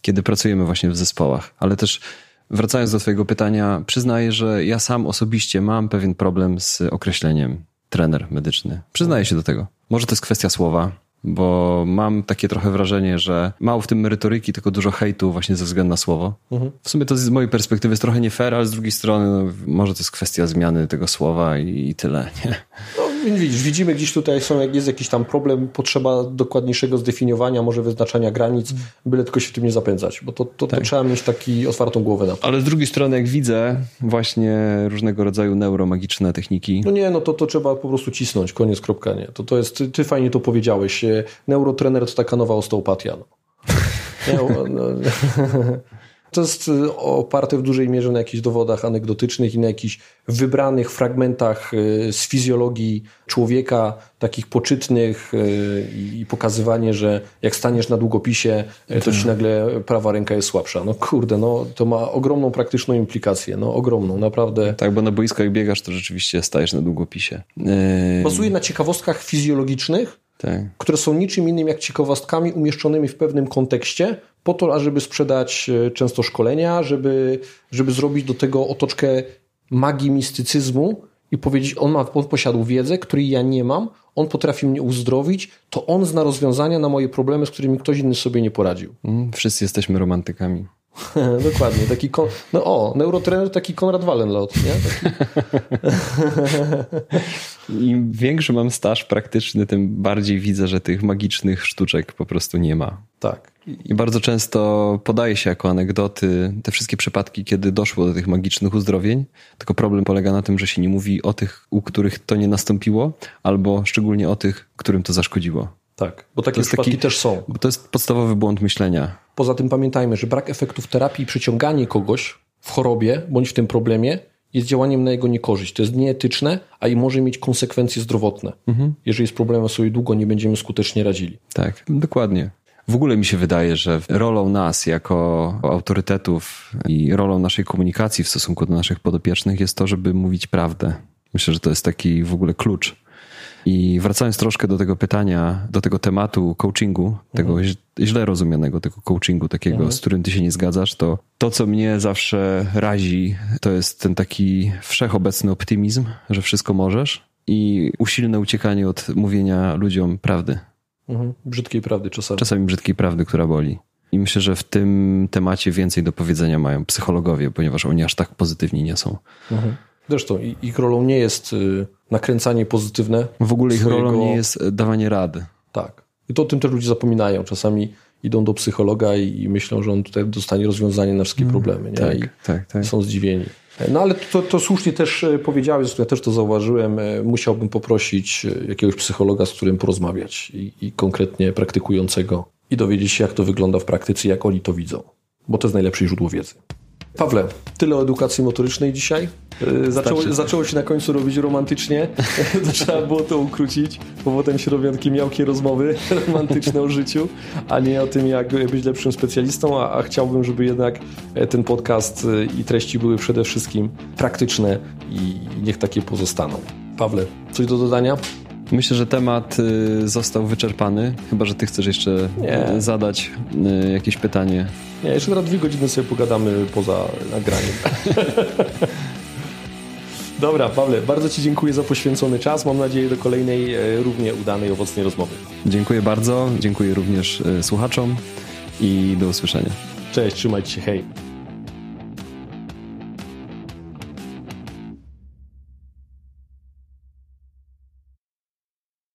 kiedy pracujemy właśnie w zespołach. Ale też wracając do Twojego pytania, przyznaję, że ja sam osobiście mam pewien problem z określeniem trener medyczny. Przyznaję się do tego. Może to jest kwestia słowa, bo mam takie trochę wrażenie, że mało w tym merytoryki, tylko dużo hejtu właśnie ze względu na słowo. Mhm. W sumie to z mojej perspektywy jest trochę nie fair, ale z drugiej strony no, może to jest kwestia zmiany tego słowa i, i tyle. Nie? No, widzisz, widzimy gdzieś tutaj są, jak jest jakiś tam problem, potrzeba dokładniejszego zdefiniowania, może wyznaczania granic, byle tylko się tym nie zapędzać, bo to, to, tak. to trzeba mieć taki otwartą głowę na to. Ale z drugiej strony, jak widzę właśnie różnego rodzaju neuromagiczne techniki. No nie, no to, to trzeba po prostu cisnąć, koniec, kropka, nie. To, to jest, ty, ty fajnie to powiedziałeś, neurotrener to taka nowa osteopatia. No. No, To jest y, oparte w dużej mierze na jakichś dowodach anegdotycznych i na jakichś wybranych fragmentach y, z fizjologii człowieka, takich poczytnych y, i pokazywanie, że jak staniesz na długopisie, to ci tak. nagle prawa ręka jest słabsza. No kurde, no to ma ogromną praktyczną implikację, no ogromną, naprawdę. Tak, bo na boisku jak biegasz, to rzeczywiście stajesz na długopisie. Bazuje na ciekawostkach fizjologicznych, tak. które są niczym innym jak ciekawostkami umieszczonymi w pewnym kontekście, po to, ażeby sprzedać e, często szkolenia, żeby, żeby zrobić do tego otoczkę magii mistycyzmu i powiedzieć, on, ma, on posiadł wiedzę, której ja nie mam, on potrafi mnie uzdrowić, to on zna rozwiązania na moje problemy, z którymi ktoś inny sobie nie poradził. Mm, wszyscy jesteśmy romantykami. Dokładnie. Taki kon... No o, neurotrener taki Konrad Wallenlot, nie? Taki... Im większy mam staż praktyczny, tym bardziej widzę, że tych magicznych sztuczek po prostu nie ma. Tak. I bardzo często podaje się jako anegdoty te wszystkie przypadki, kiedy doszło do tych magicznych uzdrowień. Tylko problem polega na tym, że się nie mówi o tych, u których to nie nastąpiło, albo szczególnie o tych, którym to zaszkodziło. Tak, bo takie przypadki taki, też są. Bo to jest podstawowy błąd myślenia. Poza tym pamiętajmy, że brak efektów terapii i przyciąganie kogoś w chorobie bądź w tym problemie jest działaniem na jego niekorzyść. To jest nieetyczne, a i może mieć konsekwencje zdrowotne. Mhm. Jeżeli z problemem sobie długo nie będziemy skutecznie radzili. Tak, dokładnie. W ogóle mi się wydaje, że rolą nas jako autorytetów i rolą naszej komunikacji w stosunku do naszych podopiecznych jest to, żeby mówić prawdę. Myślę, że to jest taki w ogóle klucz. I wracając troszkę do tego pytania, do tego tematu coachingu, tego mhm. źle rozumianego, tego coachingu takiego, mhm. z którym ty się nie zgadzasz, to to, co mnie zawsze razi, to jest ten taki wszechobecny optymizm, że wszystko możesz i usilne uciekanie od mówienia ludziom prawdy. Mhm. Brzydkiej prawdy czasami. Czasami brzydkiej prawdy, która boli. I myślę, że w tym temacie więcej do powiedzenia mają psychologowie, ponieważ oni aż tak pozytywni nie są. Mhm. Zresztą ich rolą nie jest y, nakręcanie pozytywne. W ogóle ich swojego... rolą nie jest y, dawanie rady. Tak. I to o tym też ludzie zapominają. Czasami idą do psychologa i myślą, że on tutaj dostanie rozwiązanie na wszystkie mm, problemy. Nie? Tak, I tak, tak. są zdziwieni. No ale to, to słusznie też e, powiedziałeś, ja też to zauważyłem, e, musiałbym poprosić e, jakiegoś psychologa, z którym porozmawiać i, i konkretnie praktykującego i dowiedzieć się, jak to wygląda w praktyce, jak oni to widzą. bo to jest najlepsze źródło wiedzy. Pawle, tyle o edukacji motorycznej dzisiaj. Y, zaczęło, zaczęło się na końcu robić romantycznie, to trzeba było to ukrócić, bo potem się robią takie miałkie rozmowy romantyczne o życiu, a nie o tym, jak być lepszym specjalistą, a, a chciałbym, żeby jednak e, ten podcast y, i treści były przede wszystkim praktyczne i niech takie pozostaną. Pawle, coś do dodania? Myślę, że temat y, został wyczerpany, chyba że ty chcesz jeszcze Nie. zadać jakieś pytanie. Nie, jeszcze na dwie godziny sobie pogadamy poza nagraniem. Dobra, Pawle, bardzo Ci dziękuję za poświęcony czas. Mam nadzieję do kolejnej e, równie udanej, owocnej rozmowy. Dziękuję bardzo, dziękuję również e, słuchaczom i do usłyszenia. Cześć, trzymajcie się, hej.